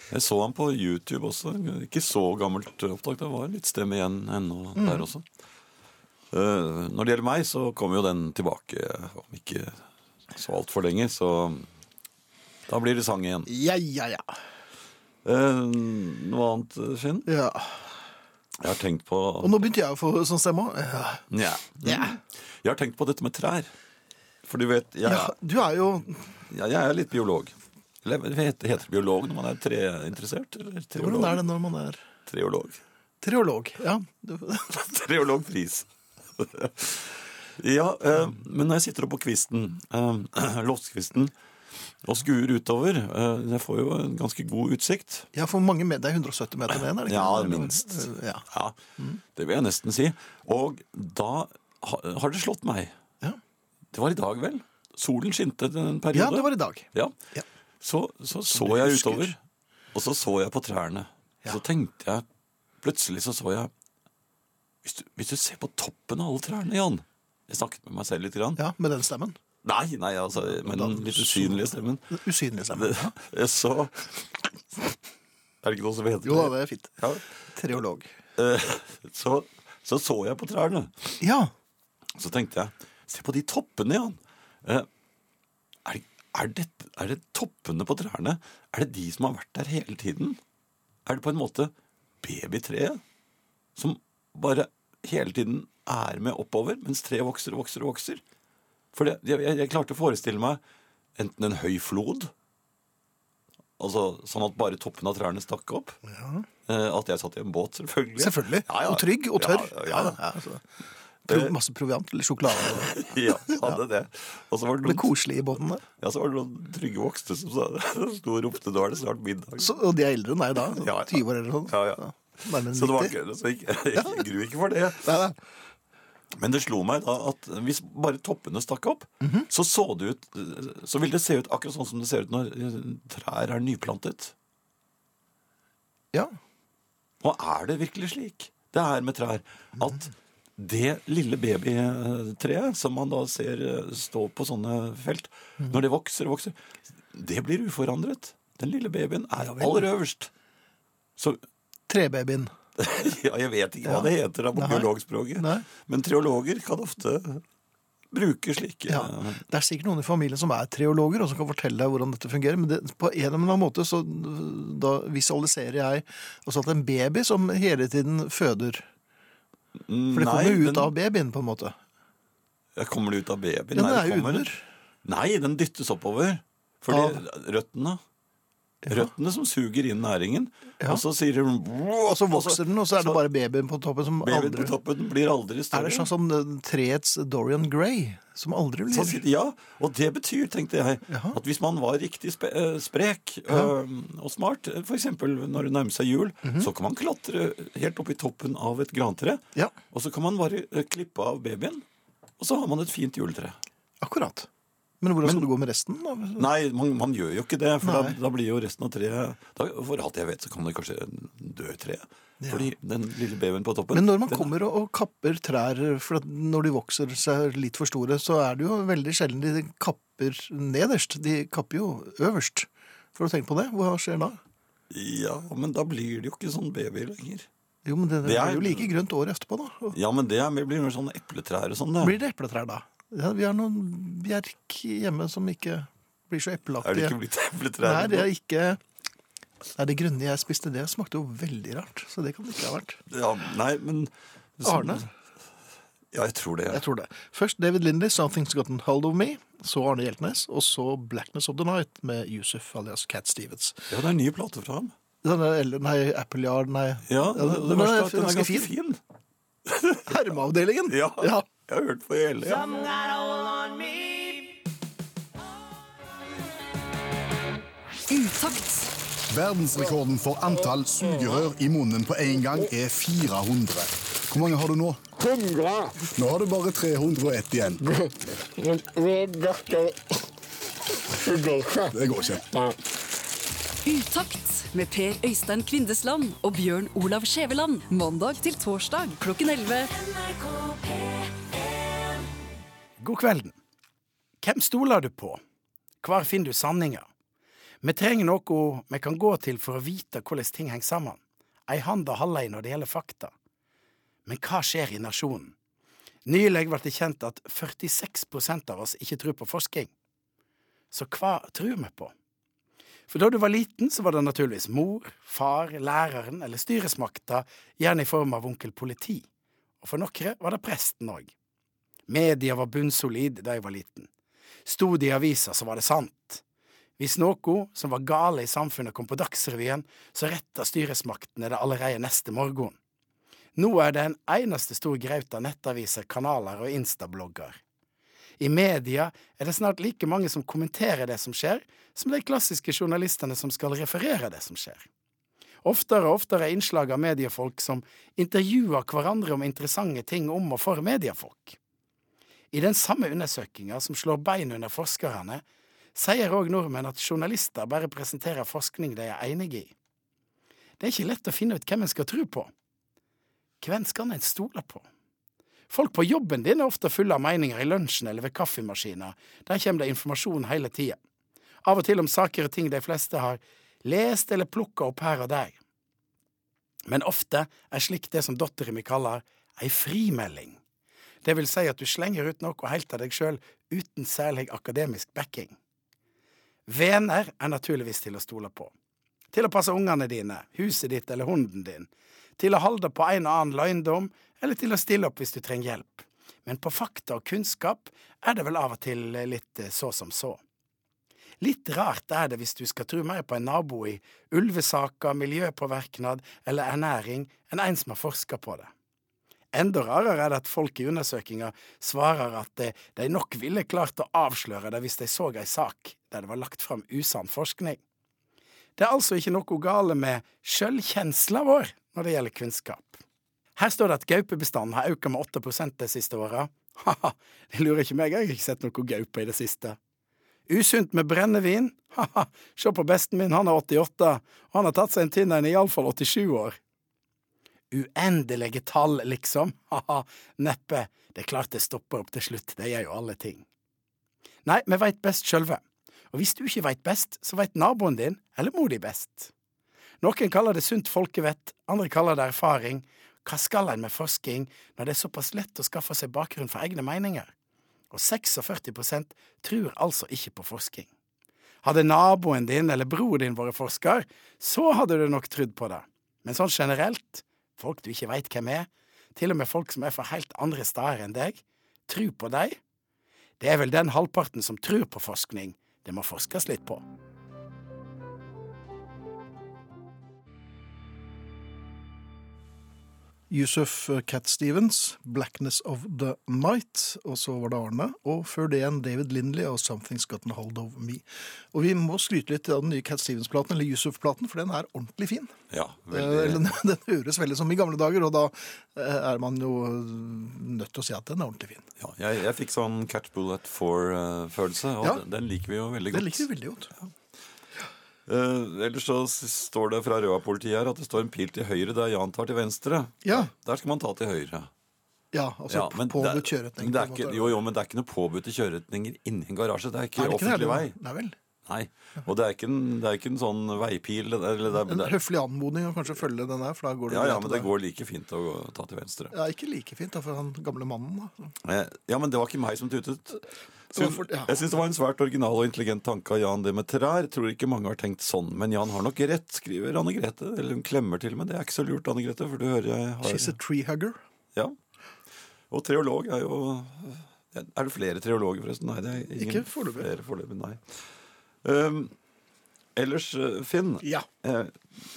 C: Jeg så han på YouTube også. Ikke så gammelt opptak. Det var litt stemme igjen ennå
B: Mm.
C: der også. Uh, når det gjelder meg, så kommer jo den tilbake om ikke så altfor lenge, så da blir det sang igjen.
B: Ja, ja, ja.
C: Uh, noe annet, Finn?
B: ja.
C: Jeg har tenkt på
B: Og nå begynte jeg å få sånn stemme òg. Ja. Ja.
C: Jeg har tenkt på dette med trær. For du vet, jeg,
B: ja, du er jo
C: ja, jeg er litt biolog. Eller heter, det biolog når man er treinteressert?
B: Hvordan er det når man er
C: Treolog.
B: treolog? Ja.
C: Treologpris. ja, eh, men når jeg sitter oppe på kvisten, eh, loftkvisten, og skuer utover eh, Jeg får jo en ganske god utsikt.
B: ja, for mange med, det er 170 meter ned, er det ikke?
C: Ja, minst.
B: Ja.
C: Ja, Det vil jeg nesten si. Og da har det slått meg.
B: Ja.
C: Det var i dag, vel? Solen skinte en periode.
B: ja, det var i dag.
C: Ja.
B: Ja.
C: Så, så, så jeg
B: husker.
C: utover, og så så jeg på trærne.
B: Ja.
C: Så tenkte jeg Plutselig så så jeg hvis du, hvis du ser på toppen av alle trærne, Jan Jeg snakket med meg selv litt. Grann.
B: Ja, Med den stemmen.
C: Nei, nei, altså, med den litt usynlige stemmen.
B: Usynlige stemmen. Ja.
C: Så Er det ikke noe som heter
B: det? Jo det er fint.
C: Ja.
B: Treolog.
C: Eh, Så, så så jeg på trærne.
B: Ja.
C: Så tenkte jeg Se på de toppene, Jan. Eh, Er, det, er det toppene på trærne? Er det de som har vært der hele tiden? Er det på en måte babytreet som bare hele tiden er med oppover, mens treet vokser og vokser og vokser? For det, jeg, jeg, jeg klarte å forestille meg enten en høy flod, altså sånn at bare toppen av trærne stakk opp. ja. At jeg satt i en båt, selvfølgelig.
B: Selvfølgelig.
C: Ja, ja.
B: Og trygg og tørr.
C: Ja,
B: Pro masse proviant eller sjokolade.
C: Ja, hadde det. Og så var det noen,
B: koselige i båten der.
C: ja, så var det noen trygge voksne som sto og ropte 'nå er det snart middag'.
B: Så, og de er eldre enn deg da?
C: Ja, ja.
B: 20 år eller sånn?
C: Ja, ja.
B: Nærmere
C: Så det var ikke, så jeg, ikke gruer ikke for det.
B: Nei, nei.
C: Men det slo meg da at hvis bare toppene stakk opp,
B: Mhm.
C: så så det ut Så vil det se ut akkurat sånn som det ser ut når eh, trær er nyplantet.
B: Ja.
C: Og er det virkelig slik det er med trær at det lille babytreet som man da ser eh, stå på sånne felt,
B: mm.
C: når det vokser og vokser, det blir uforandret. Den lille babyen er aller øverst. Så
B: Trebabyen.
C: ja, jeg vet ikke hva
B: Ja.
C: det heter da på biologspråket. Men treologer kan ofte bruke slike
B: Ja. Det er sikkert noen i familien som er treologer, og som kan fortelle deg hvordan dette fungerer. Men det, på en eller annen måte så visualiserer jeg også at en baby som hele tiden føder For det kommer jo ut
C: den,
B: av babyen, på en måte.
C: Ja, Kommer det ut av babyen?
B: Ja,
C: Nei,
B: den er jo
C: kommer-
B: under.
C: Nei, den dyttes oppover. Fordi røttene Røttene som suger inn næringen.
B: Ja.
C: Og så sier hun
B: Og så vokser den, og så er det bare babyen på toppen som
C: Babyen
B: aldri
C: på toppen blir aldri større.
B: Er det sånn som eh, treets Dorian Gray, som aldri blir
C: sier ja, og det betyr, tenkte jeg,
B: Jaha.
C: at hvis man var riktig spe eh, sprek øh, og smart, eksempel når det nærmer seg jul,
B: Mhm.
C: så kan man klatre helt opp i toppen av et grantre,
B: Ja,
C: og så kan man bare eh, klippe av babyen, og så har man et fint juletre.
B: akkurat. Men hvordan skal det gå med resten?
C: Nei, man, man gjør jo ikke det, for da, da blir jo resten av treet da, For alt jeg vet, så kan det kanskje dø treet. Fordi den lille babyen på toppen
B: Men når man
C: den-
B: kommer og, og kapper trær, for når de vokser seg litt for store, så er det jo veldig sjelden de kapper nederst. De kapper jo øverst. For å tenke på det, hva skjer da?
C: Ja, men da blir det jo ikke sånn baby lenger.
B: Jo, men det,
C: Det er-
B: er jo like grønt året etterpå, da.
C: Ja, men det blir jo sånne epletrær og sånn.
B: Blir det epletrær da? Ja, vi har noen bjerk hjemme som ikke blir så
C: Er det ikke blitt epletrær?
B: Nei, det er ikke Nei, det grønne jeg spiste, det smakte jo veldig rart. Så det kan det ikke ha vært.
C: Ja, nei, men
B: Arne?
C: Ja, jeg tror det. Ja.
B: Jeg tror det. Først David Lindley, 'Something's Gotten Hold of Me'. Så Arne Hjeltnes. Og så 'Blackness of the Night' med Yusuf alias Cat Stevens.
C: Ja, det er en ny plate fra ham.
B: Den nei, Apple Yard, nei.
C: Ja, det, det,
B: den
C: det,
B: er
C: er
B: ganske fin.
C: fin.
B: Hermeavdelingen!
C: Ja,
B: ja.
C: Jeg har hørt på hele. Ja.
I: Utakt.
J: Verdensrekorden for antall sugerør i munnen på én gang er 400. Hvor mange har du nå?
I: 100.
J: Nå har du bare 301 igjen. Det går ikke.
I: Utakt med Per Øystein Kvindesland og Bjørn Olav Skjæveland. Mandag til torsdag klokken 11.
K: God kvelden. Hvem stoler du på? Hvor finner du sanninga? Vi trenger noe vi kan gå til for å vite hvordan ting henger sammen. Ei hand og halvei når det gjelder fakta. Men hva skjer i nasjonen? Nylig ble det kjent at 46% av oss ikke tror på forskning. Så hva tror vi på? For da du var liten, så var det naturligvis mor, far, læreren eller styresmakta, gjerne i form av onkel politi. Og for noen var det presten òg. Media var bunnsolid da jeg var liten. Stod det i avisa, så var det sant. Hvis noe som var gale i samfunnet kom på Dagsrevyen, så retta styresmaktene det allerede neste morgen. Nå er det en eneste stor graut av nettaviser, kanaler og instablogger. I media er det snart like mange som kommenterer det som skjer, som de klassiske journalistene som skal referere det som skjer. Oftere og oftere er innslag av mediefolk som intervjuer hverandre om interessante ting om og for mediefolk. I den samme undersøkinga som slår bein under forskerne, sier òg nordmenn at journalister bare presenterer forskning de er enige i. Det er ikke lett å finne ut hvem en skal tro på. Hvem skal en stole på? Folk på jobben din er ofte fulle av meninger i lunsjen eller ved kaffemaskiner, der kommer det informasjon hele tida. Av og til om saker og ting de fleste har lest eller plukka opp her og der. Men ofte er slikt det som dattera mi kaller ei frimelding. Det vil si at du slenger ut noe helt av deg sjøl uten særlig akademisk backing. Venner er naturligvis til å stole på. Til å passe ungene dine, huset ditt eller hunden din. Til å holde på en og annen løgndom, eller til å stille opp hvis du trenger hjelp. Men på fakta og kunnskap er det vel av og til litt eh, så som så. Litt rart er det hvis du skal tro mer på en nabo i ulvesaker, miljøpåvirknad eller ernæring enn en som har forska på det. Enda rarere er det at folk i undersøkinga svarer at de nok ville klart å avsløre det hvis de så ei sak der det var lagt fram usann forskning. Det er altså ikke noe gale med sjølkjensla vår når det gjelder kunnskap. Her står det at gaupebestanden har økt med 8% de siste åra. Ha-ha, det lurer ikke meg, jeg har ikke sett noe gaupe i det siste. Usunt med brennevin? Ha-ha, se på besten min, han er 88, og han har tatt seg en tinn en i iallfall 87 år. Uendelige tall, liksom? Ha-ha, neppe. Det er klart det stopper opp til slutt, det gjør jo alle ting. Nei, vi veit best sjølve. Og hvis du ikke veit best, så veit naboen din eller mor di best. Noen kaller det sunt folkevett, andre kaller det erfaring. Hva skal en med forskning når det er såpass lett å skaffe seg bakgrunn for egne meninger? Og 46% tror altså ikke på forskning. Hadde naboen din eller bror din vært forsker, så hadde du nok trodd på det. Men sånn generelt, folk du ikke veit hvem er, til og med folk som er fra helt andre steder enn deg, tror på deg? Det er vel den halvparten som tror på forskning det må forskes litt på.
B: Yusuf Cat Stevens, 'Blackness of the Night', og så var det Arne. Og før det igjen David Lindley og 'Something's Gotten Hold of Me'. Og vi må skryte litt av den nye Cat Stevens-platen, eller Yusuf-platen, for den er ordentlig fin.
C: Ja,
B: Eh,
C: veldig.
B: Den, Den høres veldig som i gamle dager, og da eh, er man jo nødt til å si at den er ordentlig fin.
C: Ja, jeg, jeg fikk sånn catch bullet-for-følelse, og
B: Ja.
C: den, den liker vi jo veldig godt.
B: Den liker vi veldig godt.
C: Eh, ellers så står det fra Røa-politiet her at det står en pil til høyre der Jan tar til venstre.
B: Ja,
C: Der skal man ta til høyre.
B: ja altså
C: Ja,
B: påbudt kjøreretning.
C: det er ikke, jo, jo, men det er ikke noe påbudte kjøreretninger inni en garasje. Det er ikke
B: Er det ikke
C: offentlig
B: det?
C: vei.
B: Nei vel.
C: Nei. Og det er ikke en, det er ikke en sånn veipil. Eller det er,
B: En
C: det er,
B: høflig anmodning å kanskje følge den der, for da går det
C: ja, ja, men det går like fint å gå- ta til venstre.
B: Ja, ikke like fint da, for han gamle mannen. da.
C: Eh, Ja, men det var ikke meg som tutet.
B: Syn, for- ja.
C: Jeg syns det var en svært original og intelligent tanke av Jan det med trær. Tror ikke mange har tenkt sånn, men Jan har nok rett, skriver Anne Grete. Eller hun klemmer til, men det er ikke så lurt, Anne Grete, for du hører jeg har
B: She's a tree hugger.
C: Ja. Og treolog er jo Er det flere treologer, forresten? Nei, det er ingen
B: Ikke foreløpig.
C: flere foreløpig, nei. Um, ellers, eh, Finn.
B: Ja.
C: eh,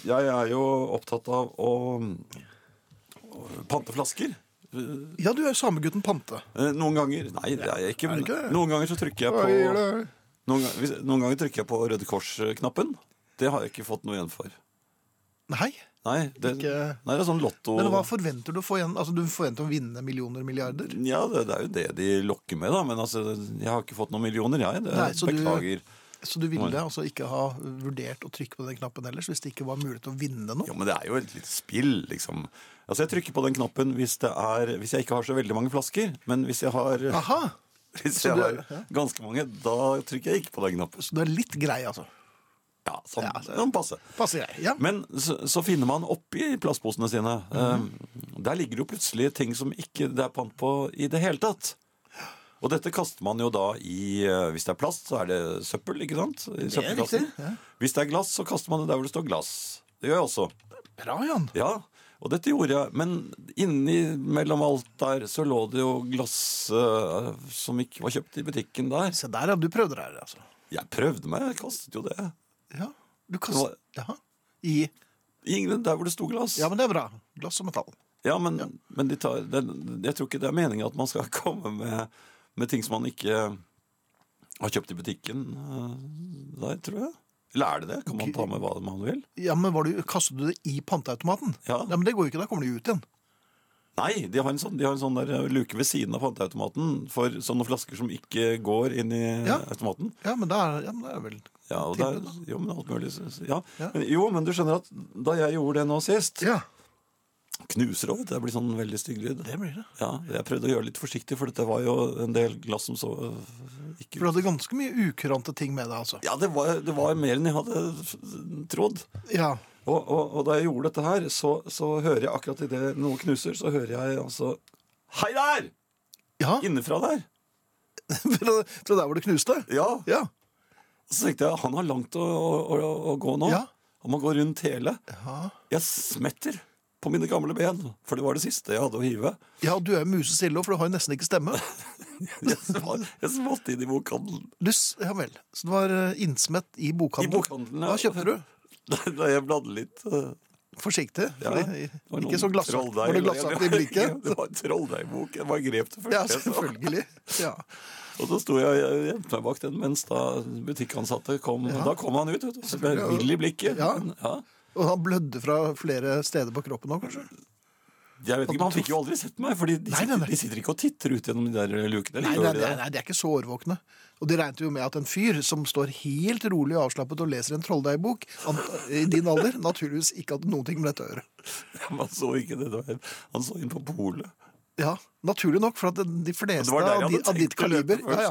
C: Jeg er jo opptatt av å, pante flasker.
B: Ja, du er samegutten Pante.
C: Eh, Noen ganger Nei, det er jeg ikke.
B: Er
C: Men
B: ikke
C: noen ganger så trykker jeg på noen, noen ganger trykker jeg på Røde Kors-knappen. Det har jeg ikke fått noe igjen for.
B: Nei.
C: Nei, det,
B: Ikke-
C: nei, det er sånn lotto
B: Men hva forventer du å få igjen? Altså, Du forventer å vinne millioner, milliarder?
C: Ja, det, det er jo det de lokker med, da. Men altså, jeg har ikke fått noen millioner, jeg. Det,
B: Nei, så du-
C: beklager.
B: Så du ville altså ikke ha vurdert å trykke på den knappen ellers, hvis det ikke var mulig til å vinne noe?
C: Jo, men det er jo et lite spill, liksom. Altså, Jeg trykker på den knappen hvis, det er, hvis jeg ikke har så veldig mange flasker. Men hvis jeg har,
B: Aha!
C: hvis jeg har ganske mange, da trykker jeg ikke på den knappen.
B: Så du er litt grei, altså?
C: Ja, sånn,
B: Ja,
C: sånn passe.
B: Passe grei. Ja.
C: Men så, så finner man oppi plastposene sine
B: Mm
C: -hmm. um, Der ligger jo plutselig ting som ikke det er pant på i det hele tatt. Og dette kaster man jo da i eh, Hvis det er plast, så er det søppel, ikke sant? I
B: Det er riktig, ja.
C: Hvis det er glass, så kaster man det der hvor det står glass. Det gjør jeg også.
B: Bra, Jan.
C: Ja, og dette gjorde jeg. Men inni mellom alt der så lå det jo glass uh, som ikke var kjøpt i butikken der.
B: Se der, ja. Du prøvde deg, altså.
C: Jeg prøvde meg, jeg kastet jo det.
B: Ja. Du
C: Det
B: kastet
C: var-
B: ja. I
C: Ingen der hvor det sto glass.
B: Ja, men det er bra. Glass og metall.
C: Ja, men, men de tar, det, jeg tror ikke det er meningen at man skal komme med, med ting som man ikke har kjøpt i butikken eh, der, tror jeg. Eller er det det? Kan man ta med hva man vil?
B: Ja, men var du, Kastet du det i panteautomaten?
C: Ja.
B: Men det går jo ikke, da kommer det jo ut igjen.
C: Nei, de har en sånn, har en sånn der eh, luke ved siden av panteautomaten for sånne flasker som ikke går inn i
B: Ja.
C: automaten.
B: Ja, men det er, ja, men det er vel
C: Ja, og der, jo, men alt mulig. Ja.
B: Ja.
C: Men, jo, men du skjønner at da jeg gjorde det nå sist
B: Ja,
C: Knuser over, det blir sånn veldig stygg lyd.
B: det blir det.
C: Ja, jeg prøvde å gjøre det litt forsiktig, for dette var jo en del glass som så øh, ikke
B: For du hadde ganske mye ukurante ting med deg, altså.
C: Ja, det var, det var mer enn jeg hadde trodd.
B: Ja.
C: Og, og, og da jeg gjorde dette her, så, så hører jeg akkurat idet noe knuser, så hører jeg altså Hei der!
B: Ja,
C: Innenfra der.
B: fra, fra der hvor det knuste?
C: Ja.
B: Ja.
C: Og så tenkte jeg han har langt å, å, å, å gå nå.
B: Ja.
C: Han må gå rundt hele.
B: Ja.
C: Jeg smetter på mine gamle ben, for det var det siste jeg hadde å hive.
B: ja, du er musestille òg, for du har jo nesten ikke stemme.
C: Jeg, sma- inn i bokhandelen.
B: Lys, ja vel. Så du var eh, innsmett i bokhandelen?
C: I
B: bokhandelen.
C: ja.
B: Hva kjøpte du?
C: Da, jeg bladde litt. øh,
B: Forsiktig.
C: Ja,
B: ikke så glass, glassaktig i blikket?
C: Det var en trolldeigbok. Jeg bare grep det først.
B: Ja, selvfølgelig. Ja.
C: Og så sto jeg og gjemte meg bak den mens da butikkansatte kom.
B: Ja.
C: Da kom han ut, vet du. Jeg vill i blikket.
B: Ja.
C: Men, ja.
B: Og han blødde fra flere steder på kroppen òg, kanskje?
C: Jeg vet ikke, men Han fikk jo aldri sett meg, for de, sitter, de sitter ikke og titter ut gjennom de der lukene.
B: Nei, nei, nei, nei, de er ikke så årvåkne. Og de regnet jo med at en fyr som står helt rolig og avslappet og leser en trolldeigbok i din alder, naturligvis ikke hadde noen ting med dette å gjøre.
C: Han så ikke det. det var, han så inn på polet.
B: Ja, naturlig nok, for at de fleste av, de, av ditt kaliber ja, ja.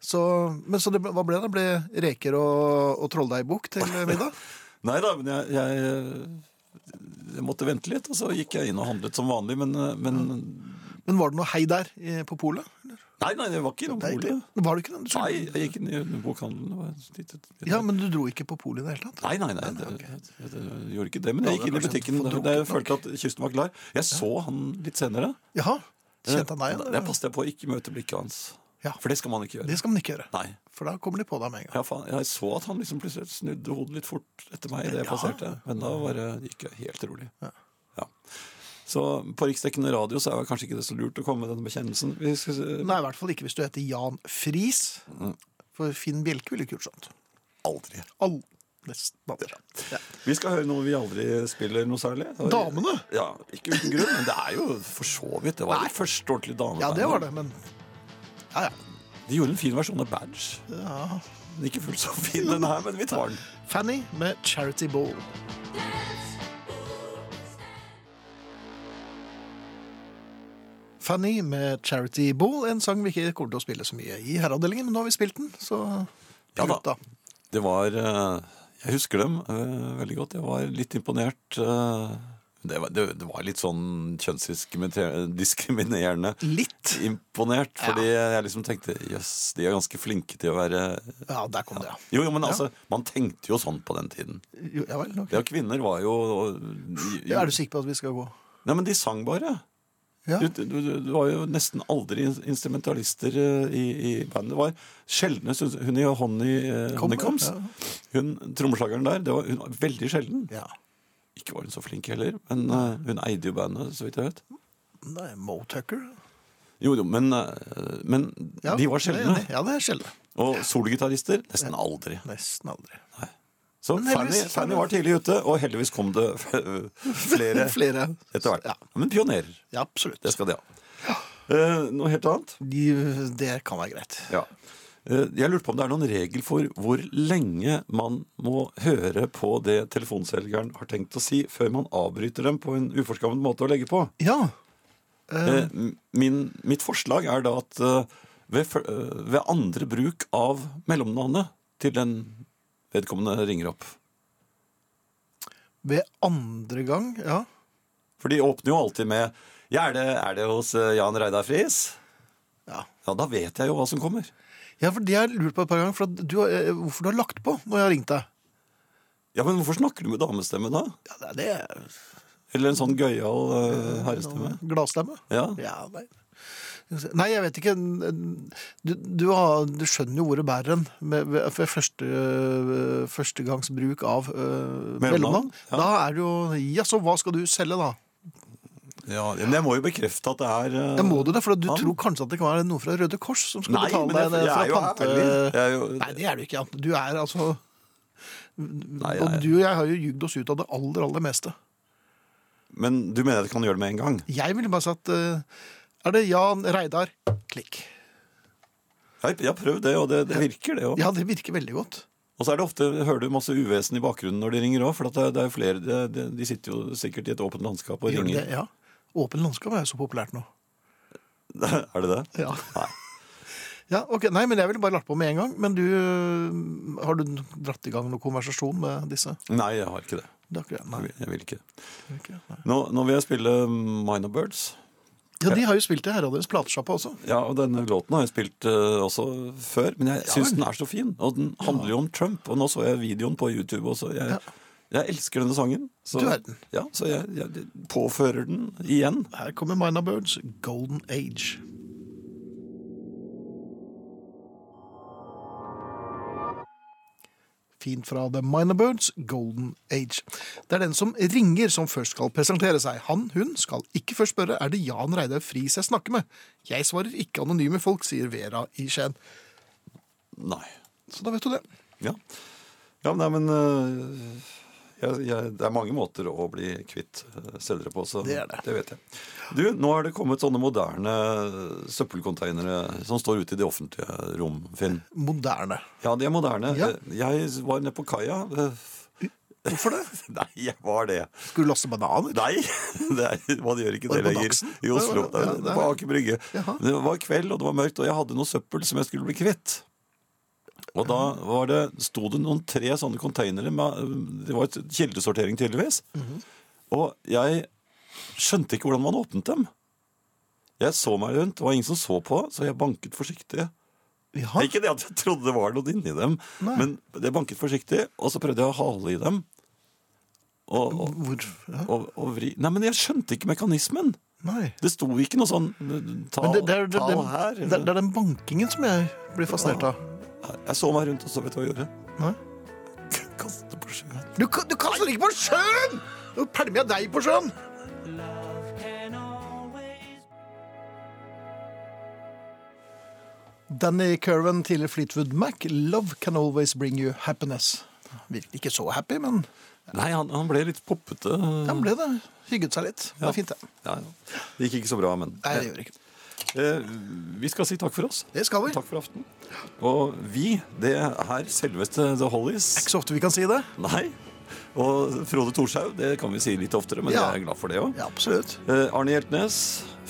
B: Så, Men så det, hva ble det? Det Ble reker og, og trolldeigbok til middag?
C: Nei da, men jeg, jeg, jeg måtte vente litt, og så gikk jeg inn og handlet som vanlig. Men, men
B: Men var det noe hei der på polet?
C: Nei, nei, det var ikke
B: noe
C: polet.
B: Var det ikke det?
C: Nei, jeg gikk inn i bokhandelen.
B: Ja, men du dro ikke på polet i det hele tatt?
C: Nei, nei, nei, det, jeg, jeg gjorde ikke det. Men jeg gikk inn i butikken da jeg følte at kysten var klar. Jeg så han litt senere.
B: Jaha, kjente han deg
C: Eh,
B: igjen?
C: Der passet jeg på å ikke møte blikket hans.
B: Ja.
C: For det skal man ikke gjøre.
B: Det skal man ikke gjøre,
C: Nei.
B: for da kommer de på deg med en gang.
C: Ja, faen, jeg så at han liksom plutselig snudde hodet litt fort etter meg idet jeg
B: Ja.
C: passerte. Men da var det, gikk jeg helt rolig. Ja. Så på riksdekkende radio så er det kanskje ikke det så lurt å komme med denne bekjennelsen. Skal,
B: Nei, i hvert fall ikke hvis du heter Jan Friis. For Finn Bjelke ville ikke gjort sånt.
C: Aldri.
B: Aldri. Ja.
C: Vi skal høre noe vi aldri spiller noe særlig.
B: Damene?
C: Ja, Ikke uten grunn, men det er jo for så vidt. Det var det første ordentlige dameband.
B: Ja, det var det, men Ja, ja.
C: De gjorde en fin versjon av Badge.
B: ja.
C: Den er Ikke fullt så fin, den her, men vi tar den.
B: Fanny med Charity Ball. Fanny med Charity Ball, en sang vi ikke kommer til å spille så mye i herreavdelingen, men nå har vi spilt den, så
C: Ja da. Det var eh, Jeg husker dem eh, veldig godt. Jeg var litt imponert. Det var, det, det var litt sånn kjønnsdiskriminerende
B: Litt?
C: imponert. Fordi jeg liksom tenkte jøss, de er ganske flinke til å være
B: Ja, der kom det, ja.
C: Jo, jo, men altså, man tenkte jo sånn på den tiden.
B: Jo, Ja vel,
C: okay. Ja, kvinner var jo
B: Ja, Er du sikker på at vi skal gå?
C: Nei, men de sang bare.
B: Ja.
C: Du, du, du, du, var jo nesten aldri instrumentalister eh, i, i bandet. Det var sjeldne Hun i Honey, eh, Honeycombs,
B: ja.
C: hun trommeslageren der, det var, hun var veldig sjelden.
B: Ja.
C: Ikke var hun så flink heller, men uh, hun eide jo bandet, så vidt jeg vet.
B: Nei, Mo Tucker?
C: Jo, jo, men, uh, men
B: Ja,
C: de var sjeldne.
B: Ja, det er sjeldne.
C: Og solgitarister nesten aldri.
B: Nesten aldri.
C: Så Fanny, Fanny var tidlig ute, og heldigvis kom det flere,
B: Flere.
C: etter hvert. Men pionerer.
B: Ja, absolutt.
C: Det skal de ha. Eh, noe helt annet?
B: De, det kan være greit.
C: Ja. Eh, Jeg lurte på om det er noen regel for hvor lenge man må høre på det telefonselgeren har tenkt å si, før man avbryter dem på en uforskammet måte å legge på.
B: Ja.
C: Uh... Min, mitt forslag er da at ved, ved andre bruk av mellomnavnet til den vedkommende ringer opp
B: Ved andre gang, ja.
C: For de åpner jo alltid med Ja, er det, er det hos Jan Reidar Friis?
B: Ja.
C: Ja, da vet jeg jo hva som kommer.
B: Ja, for det har jeg lurt på et par ganger. For at du, har- eh, hvorfor du har lagt på når jeg har ringt deg?
C: Ja, men hvorfor snakker du med damestemme da?
B: Ja, det er
C: Eller en sånn gøyal uh, herrestemme?
B: gladstemme.
C: Ja.
B: Ja, nei. Nei, jeg vet ikke. Du, du, har, du skjønner jo ordet bæren bærer en med, ved, ved første, øh, førstegangsbruk av øh, mellomnavn.
C: ja.
B: Da er det jo Ja, så hva skal du selge, da?
C: Ja, men jeg må jo bekrefte at det er uh,
B: Ja, må du det? For du
C: han.
B: tror kanskje at det kan være noe fra Røde Kors som skal
C: Nei,
B: betale deg det fra
C: er jo. Jeg
B: Nei, det er du ikke. Du er altså
C: Nei,
B: Og du og jeg har jo jugd oss ut av det aller, aller meste.
C: Men du mener jeg kan gjøre det med en gang?
B: Jeg ville bare sagt uh, Er det Jan Reidar? Klikk.
C: Jeg, jeg har prøvd det, og det, det virker, det òg.
B: Ja, det virker veldig godt.
C: Og så er det ofte, hører du masse uvesen i bakgrunnen når de ringer òg, for at det, det er flere de, de, de sitter jo sikkert i et åpent landskap og ringer.
B: det? Ja. Åpen landskap er jo så populært nå.
C: er det det?
B: Ja.
C: Nei.
B: Ja, ok. Nei, men jeg ville bare lagt på med en gang. Men du, øh, har du dratt i gang noen konversasjon med disse?
C: Nei, jeg har ikke det.
B: Det ikke Nei.
C: jeg vil ikke.
B: nei.
C: Nå, nå vil jeg spille Minor Birds.
B: Ja, de har jo spilt i Herreavdelingens platesjappe også.
C: Ja, og denne låten har jeg spilt uh, også før, men jeg
B: Ja,
C: syns den er så fin. Og den handler jo om Trump, og nå så jeg videoen på YouTube også. Jeg, jeg elsker denne sangen. Så,
B: Du verden.
C: Ja, så jeg, jeg påfører den igjen.
B: Her kommer Minor Birds, Golden Age. fint fra The Minor Birds, Golden Age. Det er den som ringer som først skal presentere seg. Han, hun, skal ikke først spørre er det Jan Reidar Friis jeg snakker med. Jeg svarer ikke anonyme folk, sier Vera i Skien.
C: Nei.
B: Så da vet du det.
C: Ja. ja nei, men øh, jeg, jeg, Det er mange måter å bli kvitt øh, selgere på, så
B: Det er det.
C: vet jeg. Du, nå er det kommet sånne moderne søppelkonteinere som står ute i det offentlige rom, Finn.
B: Moderne.
C: Ja, de er moderne.
B: Ja.
C: Jeg var nede på kaia.
B: Hvorfor det?
C: Nei, jeg var det.
B: Skulle du laste bananer?
C: Nei, det er, man gjør ikke det
B: det
C: lenger. I Oslo.
B: Det ja, ja,
C: På Aker Brygge. Det var kveld, og det var mørkt, og jeg hadde noe søppel som jeg skulle bli kvitt. Og da var det, sto det noen tre sånne containere med Det var et kildesortering, tydeligvis.
B: Mhm.
C: Og jeg skjønte ikke hvordan man åpnet dem. Jeg så meg rundt, det var ingen som så på, så jeg banket forsiktig.
B: Ja.
C: Ikke det at jeg trodde det var noe inni dem,
B: Nei.
C: men jeg banket forsiktig, og så prøvde jeg å hale i dem. Og, og,
B: Hvor? Ja.
C: og, og vri Nei, men jeg skjønte ikke mekanismen.
B: Nei.
C: Det sto ikke noe sånn Ta,
B: det, det, er, det, det,
C: her.
B: det, er- det er den bankingen som jeg blir fascinert av.
C: Jeg så meg rundt, og så vet du hva jeg gjorde?
B: Nei.
C: Kastet på sjøen.
B: Du, du kaster ikke på sjøen! Nå pælmer jeg deg på sjøen! Danny Curran, tidligere Fleetwood Mac. Love can always bring you happiness. Virker ikke så happy, men
C: Nei, han, han ble litt poppete.
B: han ble det. Hygget seg litt. Det
C: Ja.
B: er fint, det.
C: Ja, ja. Det gikk ikke så bra, men
B: Nei, det gjør ikke.
C: Eh, vi skal si takk for oss.
B: Det skal vi.
C: Takk for aften. Og vi, det er selveste The Hollies.
B: Ikke så ofte vi kan si det.
C: Nei. Og Frode Thorshaug, det kan vi si litt oftere, men
B: Ja.
C: jeg er glad for det òg.
B: Ja, absolutt.
C: Arne Hjeltnes,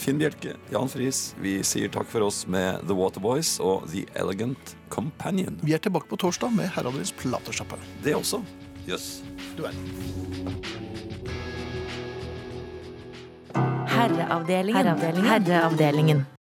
C: Finn Bjelke, Jan Friis. Vi sier takk for oss med The Waterboys og The Elegant Companion.
B: Vi er tilbake på torsdag med Herreavdelingens platesjappe.
C: Det også. Jøss.
B: Du verden.
H: Herreavdelingen. Herreavdelingen. Herreavdelingen.